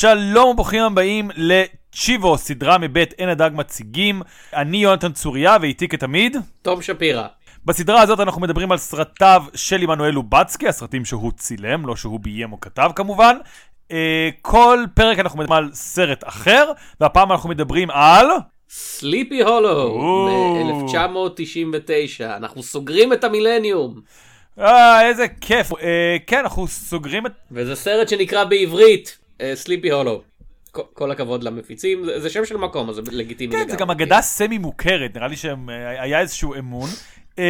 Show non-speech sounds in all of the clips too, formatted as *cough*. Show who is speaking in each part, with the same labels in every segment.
Speaker 1: שלום וברוכים הבאים לצ'יבו, סדרה מבית עין הדג מציגים. אני יונתן צוריה ואיתי כתמיד.
Speaker 2: תום שפירא.
Speaker 1: בסדרה הזאת אנחנו מדברים על סרטיו של עמנואל לובצקי, הסרטים שהוא צילם, לא שהוא ביים או כתב כמובן. Uh, כל פרק אנחנו מדברים על סרט אחר, והפעם אנחנו מדברים על...
Speaker 2: סליפי הולו, מ-1999, אנחנו סוגרים את המילניום.
Speaker 1: אה, איזה כיף. Uh, כן, אנחנו סוגרים את...
Speaker 2: וזה סרט שנקרא בעברית, Sleepy Hollow. כל הכבוד למפיצים, זה, שם של מקום, אז זה לגיטימי
Speaker 1: כן,
Speaker 2: לגמרי.
Speaker 1: זה גם אגדה סמי-מוכרת, נראה לי שהיה איזשהו אמון. Uh,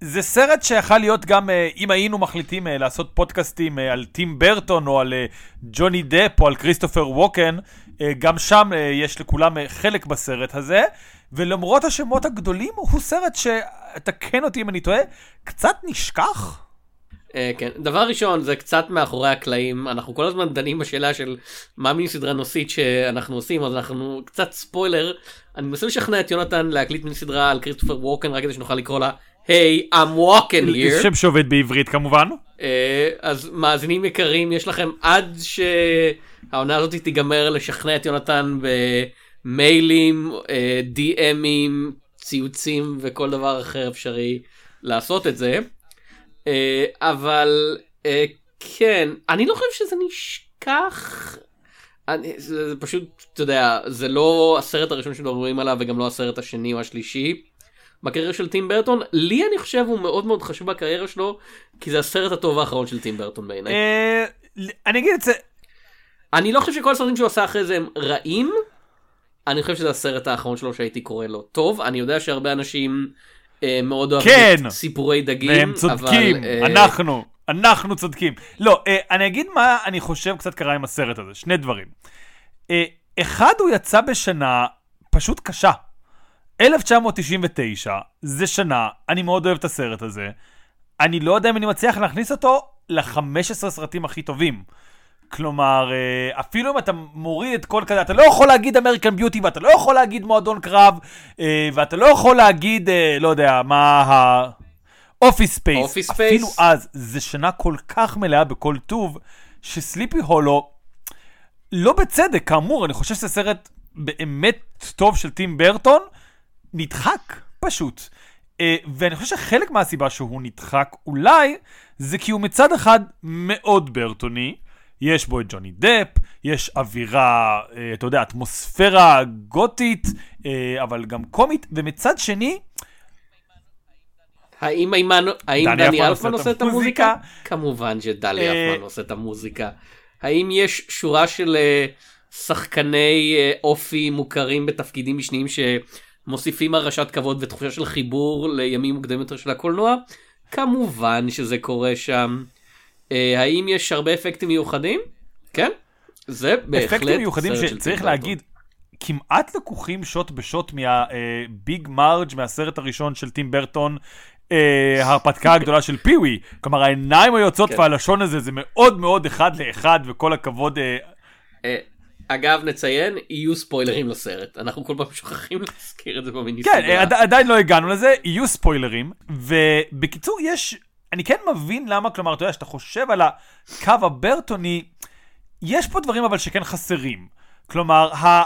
Speaker 1: זה סרט שיכל להיות גם, אם היינו מחליטים לעשות פודקאסטים על טים ברטון או על ג'וני דפ או על כריסטופר ווקן, גם שם יש לכולם חלק בסרט הזה, ולמרות השמות הגדולים, הוא סרט שתקן אותי אם אני טועה, קצת נשכח.
Speaker 2: Uh, כן, דבר ראשון זה קצת מאחורי הקלעים אנחנו כל הזמן דנים בשאלה של מה מין סדרה נושאית שאנחנו עושים אז אנחנו קצת ספוילר אני מנסה לשכנע את יונתן להקליט מין סדרה על כריסטופר ווקן רק כדי שנוכל לקרוא לה היי I'm walking here.
Speaker 1: שם שעובד בעברית כמובן.
Speaker 2: Uh, אז מאזינים יקרים יש לכם עד שהעונה הזאת תיגמר לשכנע את יונתן במיילים uh, דיאמים ציוצים וכל דבר אחר אפשרי לעשות את זה. Uh, אבל uh, כן אני לא חושב שזה נשכח. אני, זה, זה פשוט אתה יודע זה לא הסרט הראשון שמדברים עליו וגם לא הסרט השני או השלישי. בקריירה של טים ברטון לי אני חושב הוא מאוד מאוד חשוב בקריירה שלו כי זה הסרט הטוב האחרון של טים ברטון בעיניי.
Speaker 1: אני אגיד את זה.
Speaker 2: אני לא חושב שכל הסרטים שהוא עשה אחרי זה הם רעים. אני חושב שזה הסרט האחרון שלו שהייתי קורא לו טוב אני יודע שהרבה אנשים אה, מאוד אוהבים
Speaker 1: כן,
Speaker 2: סיפורי דגים.
Speaker 1: והם צודקים,
Speaker 2: אבל, אה,
Speaker 1: אנחנו, אנחנו צודקים. לא, אה, אני אגיד מה אני חושב קצת קרה עם הסרט הזה, שני דברים. אה, אחד, הוא יצא בשנה פשוט קשה. 1999, זה שנה, אני מאוד אוהב את הסרט הזה. אני לא יודע אם אני מצליח להכניס אותו ל-15 סרטים הכי טובים. כלומר, אה, אפילו אם אתה מוריד את כל כזה, אתה לא יכול להגיד American Beauty, ואתה לא יכול להגיד מועדון קרב, אה, ואתה לא יכול להגיד, אה, לא יודע, מה ה... Office Space.
Speaker 2: Office
Speaker 1: אפילו
Speaker 2: Space.
Speaker 1: אז, זה שנה כל כך מלאה בכל טוב, ש Sleepy Hollow, לא בצדק, כאמור, אני חושב שזה סרט באמת טוב של טים ברטון, נדחק, פשוט. ואני חושב שחלק מהסיבה שהוא נדחק אולי, זה כי הוא מצד אחד מאוד ברטוני, יש בו את ג'וני דפ, יש אווירה, אה, אתה יודע, אטמוספירה גותית, אה, אבל גם קומית, ומצד שני,
Speaker 2: האם אימן- האם
Speaker 1: דני
Speaker 2: דני
Speaker 1: אלפמן
Speaker 2: עושה את המוזיקה? כמובן שדלי
Speaker 1: אה,
Speaker 2: אלפמן עושה את המוזיקה. האם יש שורה של שחקני אופי מוכרים בתפקידים משניים שמוסיפים הרגשת כבוד ותחושה של חיבור לימים מוקדמים יותר של הקולנוע? כמובן שזה קורה שם. אה, האם יש הרבה אפקטים מיוחדים? כן. זה בהחלט
Speaker 1: אפקטים מיוחדים
Speaker 2: סרט של
Speaker 1: שצריך
Speaker 2: טים
Speaker 1: להגיד, כמעט לקוחים שוט בשוט מהביג מרג' מהסרט הראשון של טים ברטון. אה, ההרפתקה *laughs* הגדולה של פיווי, כלומר העיניים היוצאות
Speaker 2: כן.
Speaker 1: והלשון הזה זה מאוד מאוד אחד לאחד וכל הכבוד אה,
Speaker 2: אה, אגב נציין יהיו ספוילרים לסרט אנחנו כל פעם שוכחים להזכיר את זה במיני
Speaker 1: כן, עדיין לא הגענו לזה, יהיו ספוילרים, ובקיצור יש, אני כן מבין למה, כלומר, אתה יודע, שאתה חושב על הקו הברטוני, יש פה דברים אבל שכן חסרים. כלומר, ה...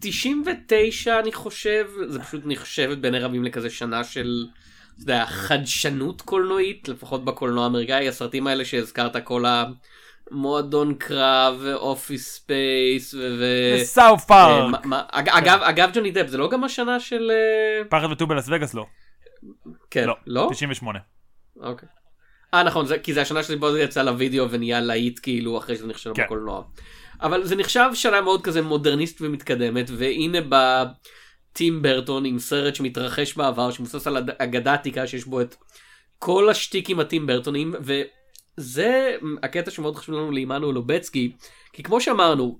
Speaker 2: 99 אני חושב זה פשוט נחשבת בעיני רבים לכזה שנה של אתה יודע, חדשנות קולנועית לפחות בקולנוע האמריקאי הסרטים האלה שהזכרת כל המועדון קרב ו Office Space ו... ו-
Speaker 1: South
Speaker 2: אה,
Speaker 1: פארק,
Speaker 2: אג- אגב אגב ג'וני דפ זה לא גם השנה של אה,
Speaker 1: פחד וטוב בלאס וגאס לא.
Speaker 2: כן
Speaker 1: לא,
Speaker 2: לא
Speaker 1: 98.
Speaker 2: אוקיי. אה נכון זה כי זה השנה שבו זה יצא לוידאו ונהיה להיט כאילו אחרי שזה נכשל
Speaker 1: כן.
Speaker 2: בקולנוע. אבל זה נחשב שנה מאוד כזה מודרניסט ומתקדמת והנה בטים ברטון עם סרט שמתרחש בעבר שמבוסס על אגדה עתיקה שיש בו את כל השטיקים הטים ברטונים וזה הקטע שמאוד חשוב לנו לעמנואל לובצקי כי כמו שאמרנו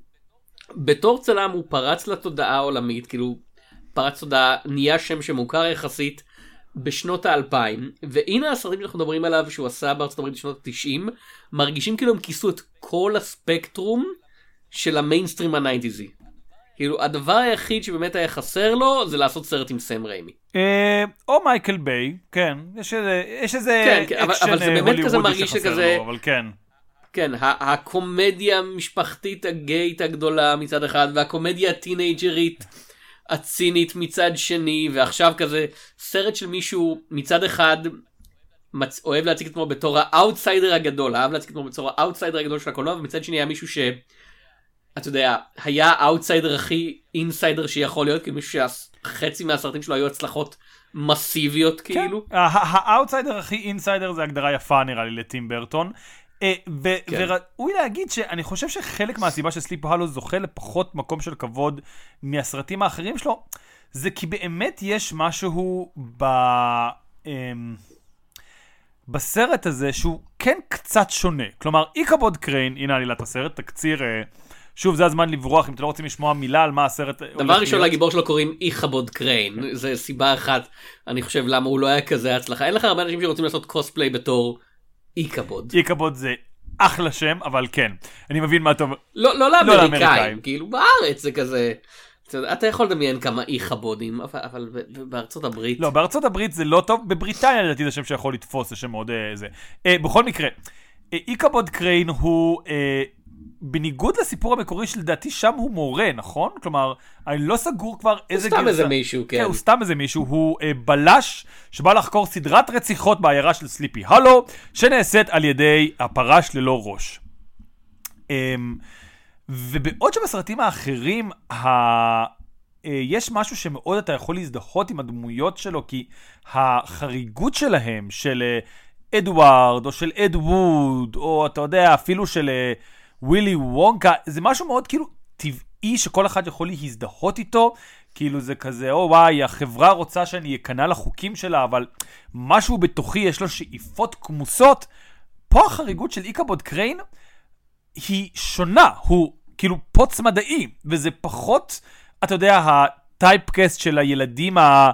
Speaker 2: בתור צלם הוא פרץ לתודעה העולמית כאילו פרץ תודעה נהיה שם שמוכר יחסית בשנות האלפיים והנה הסרטים שאנחנו מדברים עליו שהוא עשה בארצות הברית בשנות התשעים מרגישים כאילו הם כיסו את כל הספקטרום של המיינסטרים הניינטיזי. כאילו הדבר היחיד שבאמת היה חסר לו זה לעשות סרט עם סם ריימי.
Speaker 1: אה, או מייקל ביי, כן, יש איזה, יש איזה
Speaker 2: כן, כן, אבל-
Speaker 1: אקשן
Speaker 2: אבל זה
Speaker 1: אה,
Speaker 2: באמת כזה
Speaker 1: הוליוודי
Speaker 2: מרגיש
Speaker 1: שחסר
Speaker 2: שכזה-
Speaker 1: לו, אבל כן.
Speaker 2: כן, הקומדיה המשפחתית הגאי הגדולה מצד אחד, והקומדיה הטינאייג'רית הצינית מצד שני, ועכשיו כזה סרט של מישהו מצד אחד מצ... אוהב להציג את עצמו בתור האאוטסיידר הגדול, אהב להציג את עצמו בתור האאוטסיידר הגדול של הקולנוע, ומצד שני היה מישהו ש... אתה יודע, היה האאוטסיידר הכי insider שיכול להיות, כי מישהו שחצי מהסרטים שלו היו הצלחות מסיביות כאילו.
Speaker 1: כן. האאוטסיידר הכי insider זה הגדרה יפה נראה לי לטים ברטון. אה,
Speaker 2: כן.
Speaker 1: וראוי להגיד שאני חושב שחלק מהסיבה ש Sleepy Hollow זוכה לפחות מקום של כבוד מהסרטים האחרים שלו, זה כי באמת יש משהו ב... אמ, בסרט הזה שהוא כן קצת שונה. כלומר, איקבוד קריין, הנה עלילת הסרט, תקציר, אה, שוב, זה הזמן לברוח, אם אתם לא רוצים לשמוע מילה על מה הסרט
Speaker 2: דבר ראשון. לגיבור שלו קוראים איכבוד קריין, זה סיבה אחת, אני חושב למה הוא לא היה כזה הצלחה, אין לך הרבה אנשים שרוצים לעשות קוספליי בתור איכבוד.
Speaker 1: איקבוד זה אחלה שם, אבל כן, אני מבין מה אתה אומר.
Speaker 2: לא, לא
Speaker 1: לאמריקאים.
Speaker 2: לאמריקאים, כאילו בארץ זה כזה, אתה יכול לדמיין כמה איכבודים, אבל, אבל בארצות הברית,
Speaker 1: לא, בארצות הברית זה לא טוב, בבריטניה לדעתי זה שם שיכול לתפוס, זה שם מאוד אה, זה. אה, בכל מקרה, אה, איקבוד קריין הוא, אה, בניגוד לסיפור המקורי שלדעתי שם הוא מורה, נכון? כלומר, אני לא סגור כבר איזה
Speaker 2: סתם איזה מישהו, כן.
Speaker 1: כן, הוא סתם איזה מישהו, הוא אה, בלש שבא לחקור סדרת רציחות בעיירה של סליפי הלו, שנעשית על ידי הפרש ללא ראש. אמ, ובעוד שבסרטים האחרים, ה... אה, יש משהו שמאוד אתה יכול להזדהות עם הדמויות שלו, כי החריגות שלהם, של אה, אדוארד, או של אד ווד, או אתה יודע, אפילו של אה, ווילי וונקה, זה משהו מאוד כאילו טבעי שכל אחד יכול להזדהות איתו. כאילו זה כזה, או וואי, החברה רוצה שאני אכנע לחוקים שלה, אבל משהו בתוכי יש לו שאיפות כמוסות. פה החריגות של איקבוד קריין היא שונה, הוא כאילו פוץ מדעי, וזה פחות, אתה יודע, הטייפקסט של הילדים ה...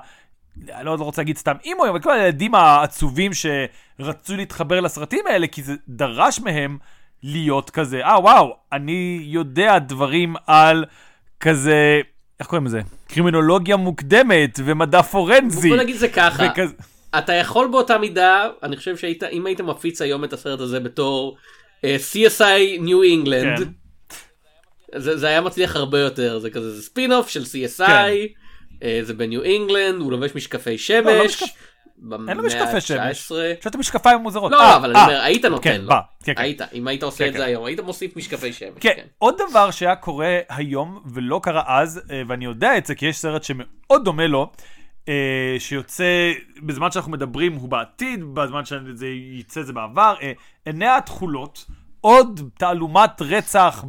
Speaker 1: אני לא רוצה להגיד סתם אימוי, אבל כל הילדים העצובים שרצו להתחבר לסרטים האלה, כי זה דרש מהם להיות כזה, אה וואו, אני יודע דברים על כזה, איך קוראים לזה? קרימינולוגיה מוקדמת ומדע פורנזי.
Speaker 2: בוא נגיד זה ככה,
Speaker 1: וכזה...
Speaker 2: אתה יכול באותה מידה, אני חושב שהיית, אם היית מפיץ היום את הסרט הזה בתור אה, CSI New England,
Speaker 1: כן.
Speaker 2: זה, זה היה מצליח הרבה יותר, זה כזה, זה ספין אוף של CSI,
Speaker 1: כן.
Speaker 2: אה, זה בניו אינגלנד, הוא לובש משקפי
Speaker 1: לא
Speaker 2: שמש,
Speaker 1: משקפ-
Speaker 2: במאה
Speaker 1: אין לו משקפי שמש.
Speaker 2: ה-19.
Speaker 1: יש לו את המשקפיים מוזרות.
Speaker 2: לא,
Speaker 1: אה,
Speaker 2: אבל
Speaker 1: אה,
Speaker 2: אני אומר, היית נותן
Speaker 1: כן,
Speaker 2: לו,
Speaker 1: בא, כן, כן.
Speaker 2: היית, אם היית עושה את. זה היום, היית מוסיף משקפי שמש,
Speaker 1: כן. עוד דבר שהיה קורה היום ולא קרה אז, אה, ואני יודע את זה כי יש סרט שמאוד דומה לו, אה, שיוצא בזמן שאנחנו מדברים הוא בעתיד, בזמן שזה יצא זה בעבר, אה, עיני התכולות, עוד תעלומת רצח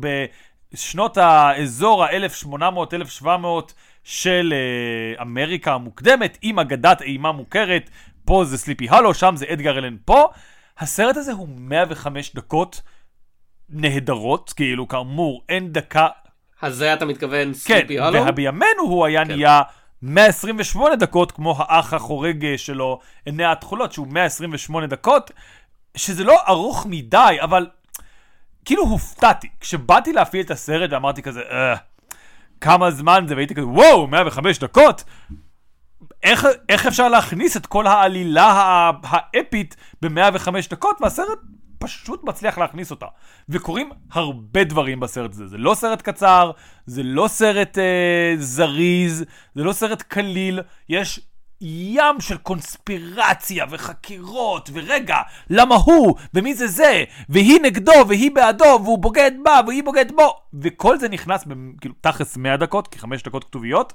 Speaker 1: בשנות האזור ה-1800-1700 של אה, אמריקה המוקדמת, עם אגדת אימה מוכרת, פה זה סליפי הלו, שם זה אדגר אלן פה. הסרט הזה הוא 105 דקות נהדרות, כאילו כאמור אין דקה,
Speaker 2: אז זה אתה מתכוון
Speaker 1: כן,
Speaker 2: סליפי הלו?
Speaker 1: ובימינו הוא היה
Speaker 2: כן.
Speaker 1: נהיה 128 דקות כמו האח החורג אה, שלו, עיני התכולות, שהוא 128 דקות, שזה לא ארוך מדי, אבל כאילו הופתעתי. כשבאתי להפעיל את הסרט ואמרתי כזה, אה, כמה זמן זה, והייתי כזה, וואו, 105 דקות? איך, איך אפשר להכניס את כל העלילה הא- האפית ב-105 דקות, והסרט פשוט מצליח להכניס אותה. וקורים הרבה דברים בסרט הזה. זה לא סרט קצר, זה לא סרט אה, זריז, זה לא סרט קליל, יש ים של קונספירציה וחקירות, ורגע, למה הוא, ומי זה זה, והיא נגדו, והיא בעדו, והוא בוגד בה, והיא בוגד בו, וכל זה נכנס בכאילו תכלס 100 דקות, כי 5 דקות כתוביות,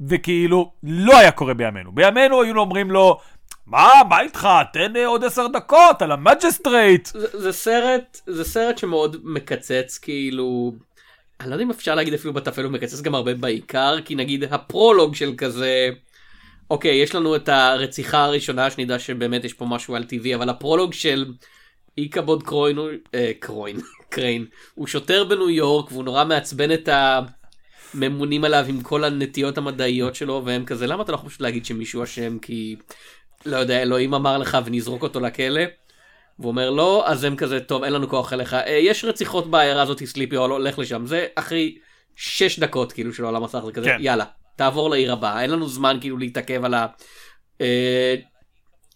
Speaker 1: וכאילו לא היה קורה בימינו. בימינו היו אומרים לו, מה, מה איתך? תן אה, עוד עשר דקות על ה magistrate.
Speaker 2: זה, זה סרט זה סרט שמאוד מקצץ כאילו אני לא יודע אם אפשר להגיד אפילו בטפל הוא מקצץ גם הרבה בעיקר כי נגיד הפרולוג של כזה אוקיי יש לנו את הרציחה הראשונה שנדע שבאמת יש פה משהו על טבעי אבל הפרולוג של איקבוד קרוין אה, קרוין *laughs* קריין הוא שוטר בניו יורק והוא נורא מעצבן את הממונים עליו עם כל הנטיות המדעיות שלו והם כזה למה אתה לא יכול פשוט להגיד שמישהו אשם כי לא יודע אלוהים אמר לך ונזרוק אותו לכלא. והוא אומר לא אז הם כזה טוב אין לנו כוח אליך אה, יש רציחות בעיירה הזאת Sleepy Hollow לך לשם זה אחרי 6 דקות כאילו של העולם הסרט זה כזה
Speaker 1: כן.
Speaker 2: יאללה תעבור לעיר הבאה אין לנו זמן כאילו להתעכב על ה... אה,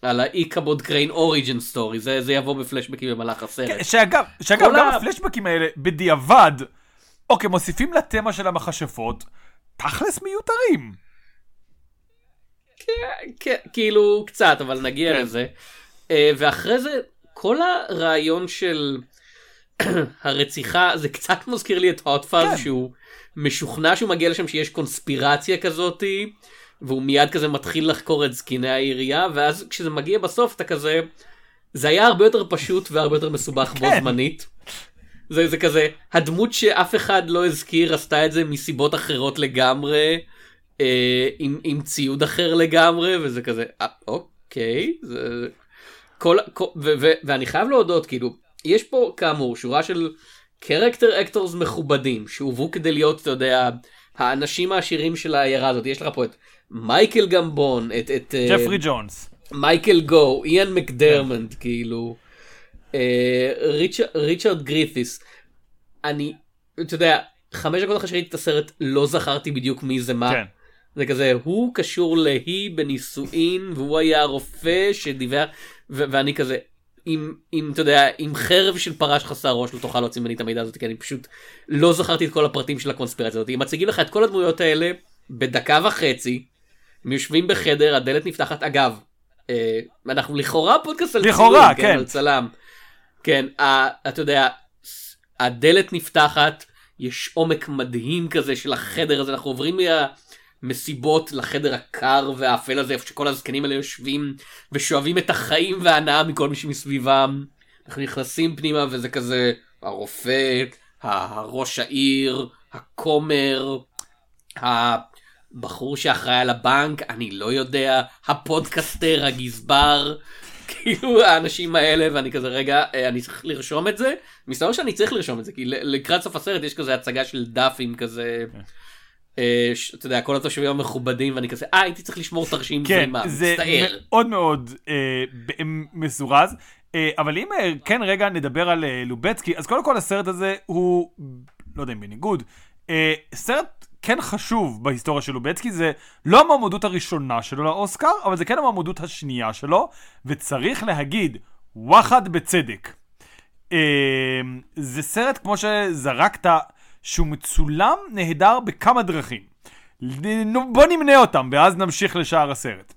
Speaker 2: על האיקבוד קריין origin story, זה, יבוא בפלשבקים במהלך הסרט.
Speaker 1: כן, שאגב, שאגב גם
Speaker 2: ה-
Speaker 1: הפלשבקים האלה, בדיעבד, אוקיי, מוסיפים לתמה של המכשפות, תכלס מיותרים.
Speaker 2: כן, כאילו קצת, אבל נגיע
Speaker 1: כן.
Speaker 2: לזה. אה, ואחרי זה, כל הרעיון של *clears throat* הרציחה, זה קצת מזכיר לי את הוטפאז,
Speaker 1: כן.
Speaker 2: שהוא משוכנע שהוא מגיע לשם שיש קונספירציה כזאתי, והוא מיד כזה מתחיל לחקור את זקני העירייה, ואז כשזה מגיע בסוף אתה כזה, זה היה הרבה יותר פשוט והרבה יותר מסובך בו
Speaker 1: כן.
Speaker 2: זמנית. זה, זה כזה, הדמות שאף אחד לא הזכיר עשתה את זה מסיבות אחרות לגמרי, אה, עם, עם ציוד אחר לגמרי, וזה כזה, אה, אוקיי, זה... כל, כל, ו, ו, ואני חייב להודות, כאילו, יש פה כאמור שורה של character actors מכובדים, שהובאו כדי להיות, אתה יודע, האנשים העשירים של העיירה הזאת. יש לך פה את מייקל גמבון, את, את אה,
Speaker 1: ג'פרי ג'ונס.
Speaker 2: מייקל גו, איאן מקדיארמיד, כאילו, אה, ריצ'רד, גרית'יס. אני, אתה יודע, חמש דקות אחרי שראיתי את הסרט לא זכרתי בדיוק מי זה מה.
Speaker 1: כן.
Speaker 2: זה כזה, הוא קשור להיא בנישואין, והוא היה הרופא שדיווח, ואני כזה, עם, עם, אתה יודע, עם חרב של פרש חסר ראש לא תוכל להוציא ממני את המידע הזה, כי אני פשוט לא זכרתי את כל הפרטים של הקונספירציה הזאת. אם מציגים לך את כל הדמויות האלה בדקה וחצי, הם יושבים בחדר, הדלת נפתחת, אגב, אה, אנחנו לכאורה פודקאסט על
Speaker 1: לכאורה,
Speaker 2: צילום,
Speaker 1: כן.
Speaker 2: על צלם. כן, ה- אתה יודע, הדלת נפתחת, יש עומק מדהים כזה של החדר הזה, אנחנו עוברים מהמסיבות לחדר הקר והאפל הזה, איפה שכל הזקנים האלה יושבים ושואבים את החיים וההנאה מכל מי שמסביבם. אנחנו נכנסים פנימה וזה כזה הרופא, הראש העיר, הכומר, הבחור שאחראי על הבנק, אני לא יודע, הפודקסטר, הגזבר, *laughs* כאילו האנשים האלה, ואני כזה, רגע, אה, אני צריך לרשום את זה? מסתבר שאני צריך לרשום את זה, כי לקראת סוף הסרט יש כזה הצגה של דפים כזה, אה, ש- אתה יודע, כל התושבים המכובדים, ואני כזה, אה, הייתי צריך לשמור תרשים
Speaker 1: כן,
Speaker 2: זרימה,
Speaker 1: זה
Speaker 2: מצטער.
Speaker 1: מאוד מאוד אה, מזורז. אה, אבל אם אה, כן רגע נדבר על אה, לובצקי, אז קודם כל הסרט הזה הוא, לא יודע אם בניגוד, אה, סרט כן חשוב בהיסטוריה של לובצקי, זה לא המועמדות הראשונה שלו לאוסקר, אבל זה כן המועמדות השנייה שלו, וצריך להגיד, וואחד בצדק. אה, זה סרט, כמו שזרקת, שהוא מצולם נהדר בכמה דרכים. בוא נמנה אותם, ואז נמשיך לשאר הסרט.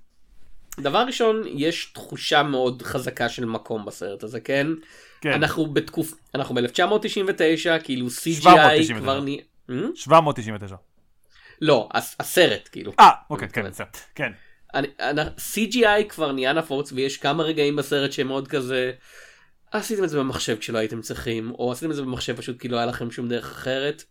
Speaker 2: דבר ראשון, יש תחושה מאוד חזקה של מקום בסרט הזה, כן?
Speaker 1: כן.
Speaker 2: אנחנו בתקופ... אנחנו ב-1999, כאילו CGI
Speaker 1: 799.
Speaker 2: כבר נהיה... Hmm?
Speaker 1: 799.
Speaker 2: לא, הס- הסרט, כאילו.
Speaker 1: אה, אוקיי, כן. בסדר. כן.
Speaker 2: אני, אני, CGI כבר נהיה נפוץ ויש כמה רגעים בסרט שהם מאוד כזה עשיתם את זה במחשב כשלא הייתם צריכים או עשיתם את זה במחשב פשוט כי לא היה לכם שום דרך אחרת.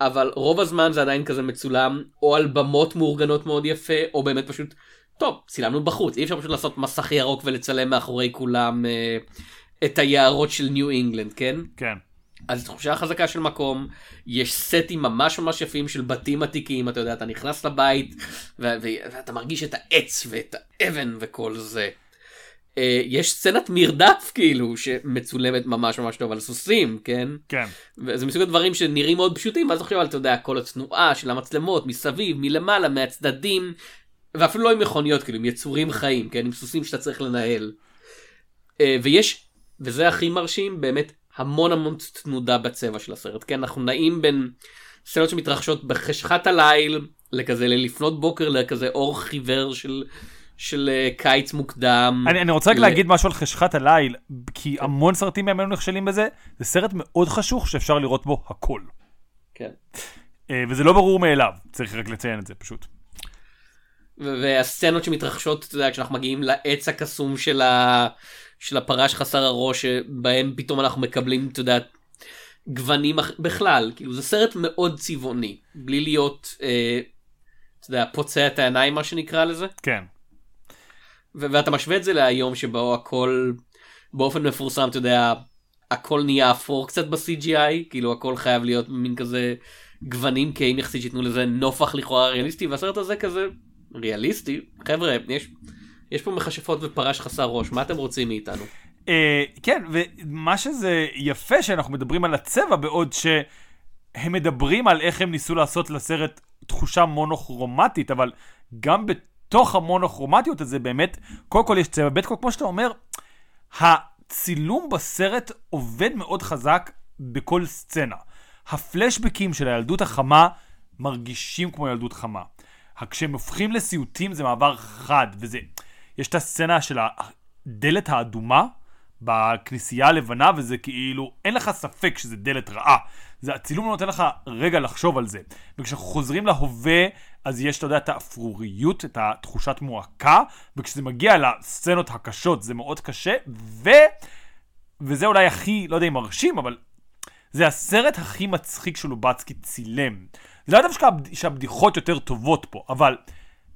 Speaker 2: אבל רוב הזמן זה עדיין כזה מצולם או על במות מאורגנות מאוד יפה או באמת פשוט טוב צילמנו בחוץ אי אפשר פשוט לעשות מסך ירוק ולצלם מאחורי כולם אה, את היערות של ניו אינגלנד כן
Speaker 1: כן.
Speaker 2: אז תחושה חזקה של מקום, יש סטים ממש ממש יפים של בתים עתיקים, אתה יודע, אתה נכנס לבית ו- ו- ואתה מרגיש את העץ ואת האבן וכל זה. אה, יש סצנת מרדף כאילו שמצולמת ממש ממש טוב על סוסים, כן?
Speaker 1: כן.
Speaker 2: וזה מסוג הדברים שנראים מאוד פשוטים, אז עכשיו אתה יודע, כל התנועה של המצלמות מסביב, מלמעלה, מהצדדים, ואפילו לא עם מכוניות, כאילו, עם יצורים חיים, כן? עם סוסים שאתה צריך לנהל. אה, ויש, וזה הכי מרשים, באמת המון המון תנודה בצבע של הסרט, כן? אנחנו נעים בין סצנות שמתרחשות בחשכת הליל, לכזה ללפנות בוקר, לכזה אור חיוור של, של אה, קיץ מוקדם.
Speaker 1: אני, אני רוצה רק
Speaker 2: ל-
Speaker 1: להגיד משהו על חשכת הליל, כי המון סרטים מהם היו נכשלים בזה, זה סרט מאוד חשוך שאפשר לראות בו הכל.
Speaker 2: כן.
Speaker 1: אה, וזה לא ברור מאליו, צריך רק לציין את זה פשוט.
Speaker 2: והסצנות שמתרחשות, אתה יודע, כשאנחנו מגיעים לעץ הקסום של, ה... של הפרש חסר הראש, שבהם פתאום אנחנו מקבלים, אתה יודע, גוונים. בכלל, כאילו זה סרט מאוד צבעוני, בלי להיות, אה, אתה יודע, פוצע את העיניים, מה שנקרא לזה.
Speaker 1: כן.
Speaker 2: ואתה משווה את זה להיום שבו הכל, באופן מפורסם, אתה יודע, הכל נהיה אפור קצת ב-CGI, כאילו הכל חייב להיות מין כזה גוונים כהים יחסית שייתנו לזה נופח לכאורה ריאליסטי, והסרט הזה כזה ריאליסטי, חבר'ה, יש, יש פה מכשפות ופרש חסר ראש, מה אתם רוצים מאיתנו?
Speaker 1: אה, כן, ומה שזה יפה שאנחנו מדברים על הצבע, בעוד שהם מדברים על איך הם ניסו לעשות לסרט תחושה מונוכרומטית, אבל גם בתוך המונוכרומטיות הזה באמת, קודם כל יש צבע, ב' כל כמו שאתה אומר, הצילום בסרט עובד מאוד חזק בכל סצנה. הפלשבקים של הילדות החמה מרגישים כמו ילדות חמה. כשהם הופכים לסיוטים זה מעבר חד, וזה... יש את הסצנה של הדלת האדומה בכנסייה הלבנה, וזה כאילו, אין לך ספק שזה דלת רעה. זה, הצילום לא נותן לך רגע לחשוב על זה. וכשאנחנו חוזרים להווה, אז יש, אתה יודע, את האפרוריות, את התחושת מועקה, וכשזה מגיע לסצנות הקשות זה מאוד קשה, ו... וזה אולי הכי, לא יודע אם מרשים, אבל זה הסרט הכי מצחיק שלובצקי צילם. זה לא דווקא שהבדיחות יותר טובות פה, אבל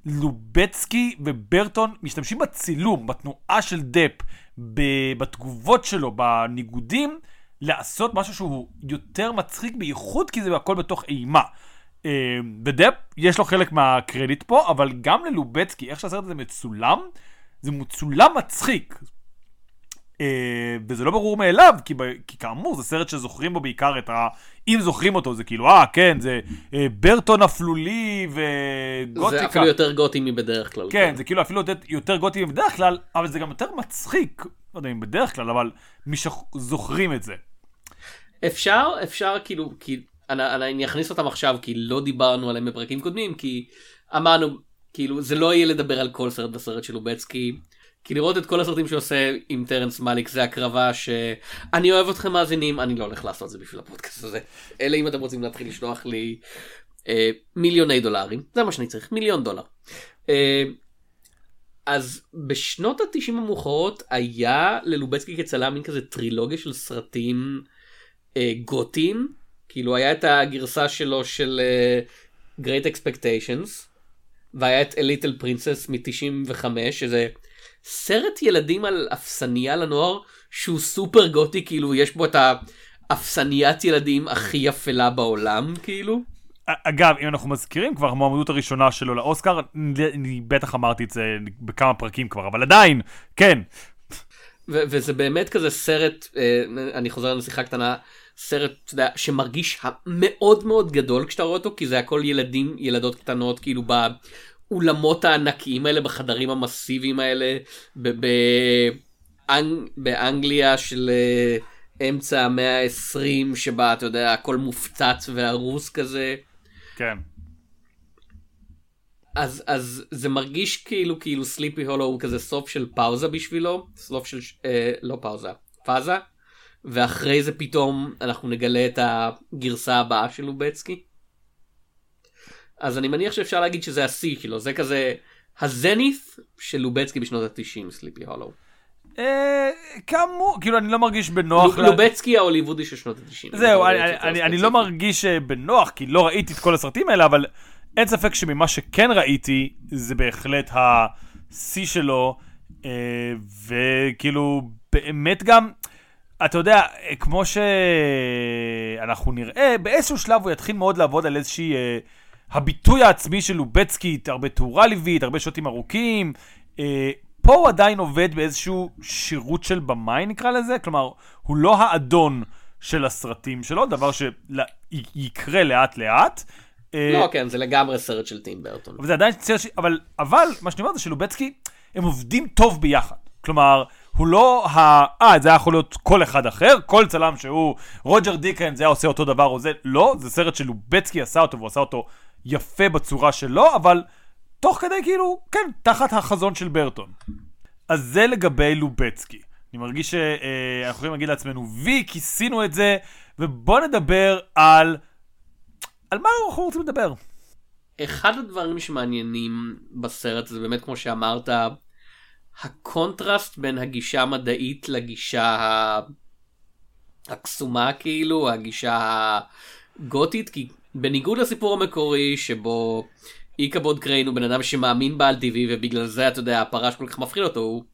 Speaker 1: לובצקי וברטון משתמשים בצילום, בתנועה של דפ, בתגובות שלו, בניגודים, לעשות משהו שהוא יותר מצחיק, בייחוד כי זה הכל בתוך אימה. אה, ודפ, יש לו חלק מהקרדיט פה, אבל גם ללובצקי, איך שהסרט הזה מצולם, זה מצולם מצחיק. אה, וזה לא ברור מאליו, כי, כי כאמור זה סרט שזוכרים בו בעיקר את ה... אם זוכרים אותו זה כאילו, אה כן, זה אה, ברטון אפלולי וגותיקה.
Speaker 2: זה אפילו יותר גותי מבדרך כלל.
Speaker 1: כן, כן. זה כאילו אפילו יותר גותי מבדרך כלל, אבל זה גם יותר מצחיק, לא יודע אם בדרך כלל, אבל מי שזוכרים את זה.
Speaker 2: אפשר, אפשר כאילו, כי אני, אני אכניס אותם עכשיו, כי לא דיברנו עליהם בפרקים קודמים, כי אמרנו, כאילו, זה לא יהיה לדבר על כל סרט בסרט של לובצקי. כי לראות את כל הסרטים שעושה עם טרנס מאליק זה הקרבה שאני אוהב אתכם מאזינים אני לא הולך לעשות את זה בשביל הפודקאסט הזה אלא אם אתם רוצים להתחיל לשלוח לי אה, מיליוני דולרים זה מה שאני צריך מיליון דולר. אה, אז בשנות התשעים המאוחרות היה ללובצקי כצלם מין כזה טרילוגיה של סרטים גותיים כאילו היה את הגרסה שלו של uh, Great Expectations והיה את A Little Princess מ-95 שזה סרט ילדים על אפסניה לנוער שהוא סופר גותי כאילו יש בו את האפסניית ילדים הכי אפלה בעולם כאילו.
Speaker 1: אגב אם אנחנו מזכירים כבר המועמדות הראשונה שלו לאוסקר אני בטח אמרתי את זה בכמה פרקים כבר אבל עדיין כן.
Speaker 2: וזה באמת כזה סרט אה, אני חוזר לשיחה קטנה סרט יודע, שמרגיש מאוד מאוד גדול כשאתה רואה אותו כי זה הכל ילדים ילדות קטנות כאילו באולמות הענקיים האלה בחדרים המסיביים האלה באנג... באנגליה של אה, אמצע המאה ה-20 שבה אתה יודע הכל מופצץ והרוס כזה.
Speaker 1: כן.
Speaker 2: אז אז זה מרגיש כאילו כאילו סליפי הולו הוא כזה סוף של פאוזה בשבילו סוף של אה, לא פאוזה פאזה ואחרי זה פתאום אנחנו נגלה את הגרסה הבאה של לובצקי. אז אני מניח שאפשר להגיד שזה השיא שלו, זה כזה הזניף של לובצקי בשנות ה-90, סליפי הולו.
Speaker 1: אה, כאמור, כאילו אני לא מרגיש בנוח.
Speaker 2: לובצקי ההוליוודי של שנות ה-90.
Speaker 1: זהו, אני לא מרגיש אה, בנוח, כי לא ראיתי את כל הסרטים האלה, אבל אין ספק שממה שכן ראיתי, זה בהחלט השיא שלו, אה, וכאילו באמת גם... אתה יודע, כמו שאנחנו נראה, באיזשהו שלב הוא יתחיל מאוד לעבוד על איזושהי... אה, הביטוי העצמי של לובצקי, הרבה תאורה ליבית, הרבה שוטים ארוכים. אה, פה הוא עדיין עובד באיזשהו שירות של במאי נקרא לזה, כלומר, הוא לא האדון של הסרטים שלו, דבר שיקרה לאט לאט.
Speaker 2: אה, לא, כן, זה לגמרי סרט של טים ברטון.
Speaker 1: אבל זה עדיין סרט ש... אבל, אבל, מה שאני אומר זה שלובצקי, הם עובדים טוב ביחד. כלומר, הוא לא ה... אה, זה היה יכול להיות כל אחד אחר, כל צלם שהוא רוג'ר דיקן, זה היה עושה אותו דבר או זה, לא, זה סרט שלובצקי עשה אותו והוא עשה אותו יפה בצורה שלו, אבל תוך כדי כאילו, כן, תחת החזון של ברטון. אז זה לגבי לובצקי. אני מרגיש שאנחנו אה, יכולים להגיד לעצמנו, וי, כיסינו את זה, ובוא נדבר על... על מה אנחנו רוצים לדבר?
Speaker 2: אחד הדברים שמעניינים בסרט זה באמת כמו שאמרת, הקונטרסט בין הגישה המדעית לגישה הקסומה כאילו, הגישה הגותית, כי בניגוד לסיפור המקורי שבו איקבוד קריין הוא בן אדם שמאמין בעל-טבעי ובגלל זה אתה יודע הפרש כל כך מפחיד אותו, הוא,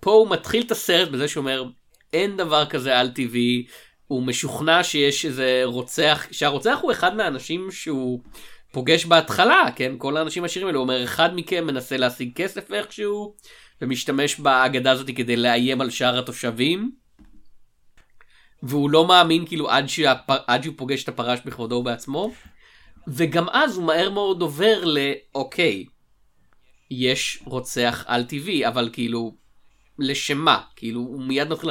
Speaker 2: פה הוא מתחיל את הסרט בזה שאומר אין דבר כזה על טבעי, הוא משוכנע שיש איזה רוצח, שהרוצח הוא אחד מהאנשים שהוא פוגש בהתחלה, כן? כל האנשים העשירים האלה, הוא אומר אחד מכם מנסה להשיג כסף איכשהו. ומשתמש באגדה הזאת כדי לאיים על שאר התושבים. והוא לא מאמין כאילו עד, שהפ... עד שהוא פוגש את הפרש בכבודו בעצמו. וגם אז הוא מהר מאוד עובר לאוקיי. יש רוצח על טבעי, אבל כאילו, לשם מה? כאילו, הוא מיד מתחיל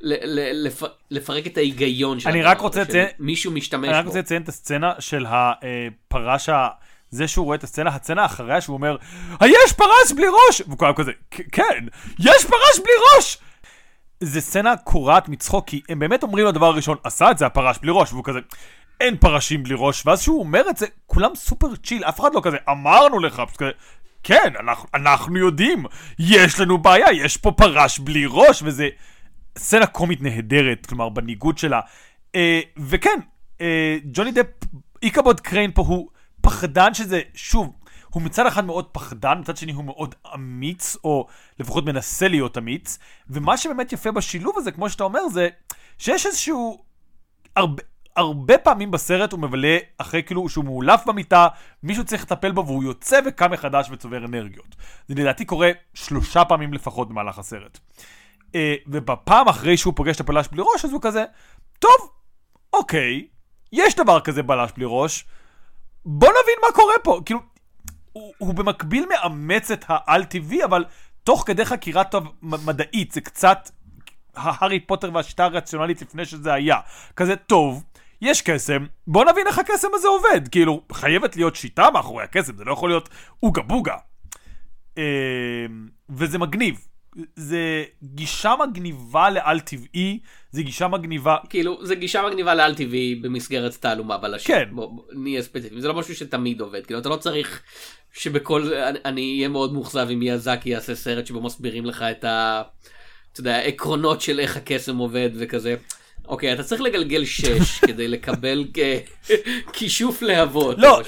Speaker 2: לפ- לפרק את ההיגיון של
Speaker 1: אני רק רוצה לציין-
Speaker 2: שמישהו משתמש
Speaker 1: אני רק
Speaker 2: בו.
Speaker 1: רוצה לציין את הסצנה של הפרש ה... זה שהוא רואה את הסצנה, הסצנה אחריה שהוא אומר, היש פרש בלי ראש! והוא קורא כזה, "כ- כן, יש פרש בלי ראש! זה סצנה קורעת מצחוק, כי הם באמת אומרים לו דבר ראשון, עשה את זה הפרש בלי ראש, והוא כזה, אין פרשים בלי ראש, ואז שהוא אומר את זה, כולם סופר צ'יל, אף אחד לא כזה, אמרנו לך, פשוט כזה, כן, אנחנו, אנחנו יודעים, יש לנו בעיה, יש פה פרש בלי ראש, וזה סצנה קומית נהדרת, כלומר, בניגוד שלה. אה, וכן, אה, ג'וני דפ, איקבוד קריין פה הוא פחדן שזה, שוב, הוא מצד אחד מאוד פחדן, מצד שני הוא מאוד אמיץ, או לפחות מנסה להיות אמיץ, ומה שבאמת יפה בשילוב הזה, כמו שאתה אומר, זה שיש איזשהו... הרבה, הרבה פעמים בסרט הוא מבלה אחרי כאילו שהוא מאולף במיטה, מישהו צריך לטפל בו והוא יוצא וקם מחדש וצובר אנרגיות. זה לדעתי קורה שלושה פעמים לפחות במהלך הסרט. אה, ובפעם אחרי שהוא פוגש את הפלש בלי ראש, אז הוא כזה, טוב, אוקיי, יש דבר כזה בלש בלי ראש, בוא נבין מה קורה פה. כאילו, הוא, הוא במקביל מאמץ את העל-טבעי, אבל תוך כדי חקירה טוב מדעית, זה קצת ההארי פוטר והשיטה הרציונלית לפני שזה היה. כזה, טוב, יש קסם, בוא נבין איך הקסם הזה עובד. כאילו, חייבת להיות שיטה מאחורי הקסם, זה לא יכול להיות אוגה בוגה. אה, וזה מגניב. זה גישה מגניבה לעל טבעי, זה גישה מגניבה...
Speaker 2: כאילו, זה גישה מגניבה לעל טבעי במסגרת תעלומה בלשית.
Speaker 1: כן.
Speaker 2: בוא, בוא, נהיה ספציפיים, זה לא משהו שתמיד עובד. כאילו, אתה לא צריך שבכל... אני, אני אהיה מאוד מאוכזב אם מיאזקי יעשה סרט שבו מסבירים לך את ה... אתה יודע, העקרונות של איך הקסם עובד וכזה. אוקיי, אתה צריך לגלגל 6 *laughs* כדי לקבל כ- כישוף להבות.
Speaker 1: לא,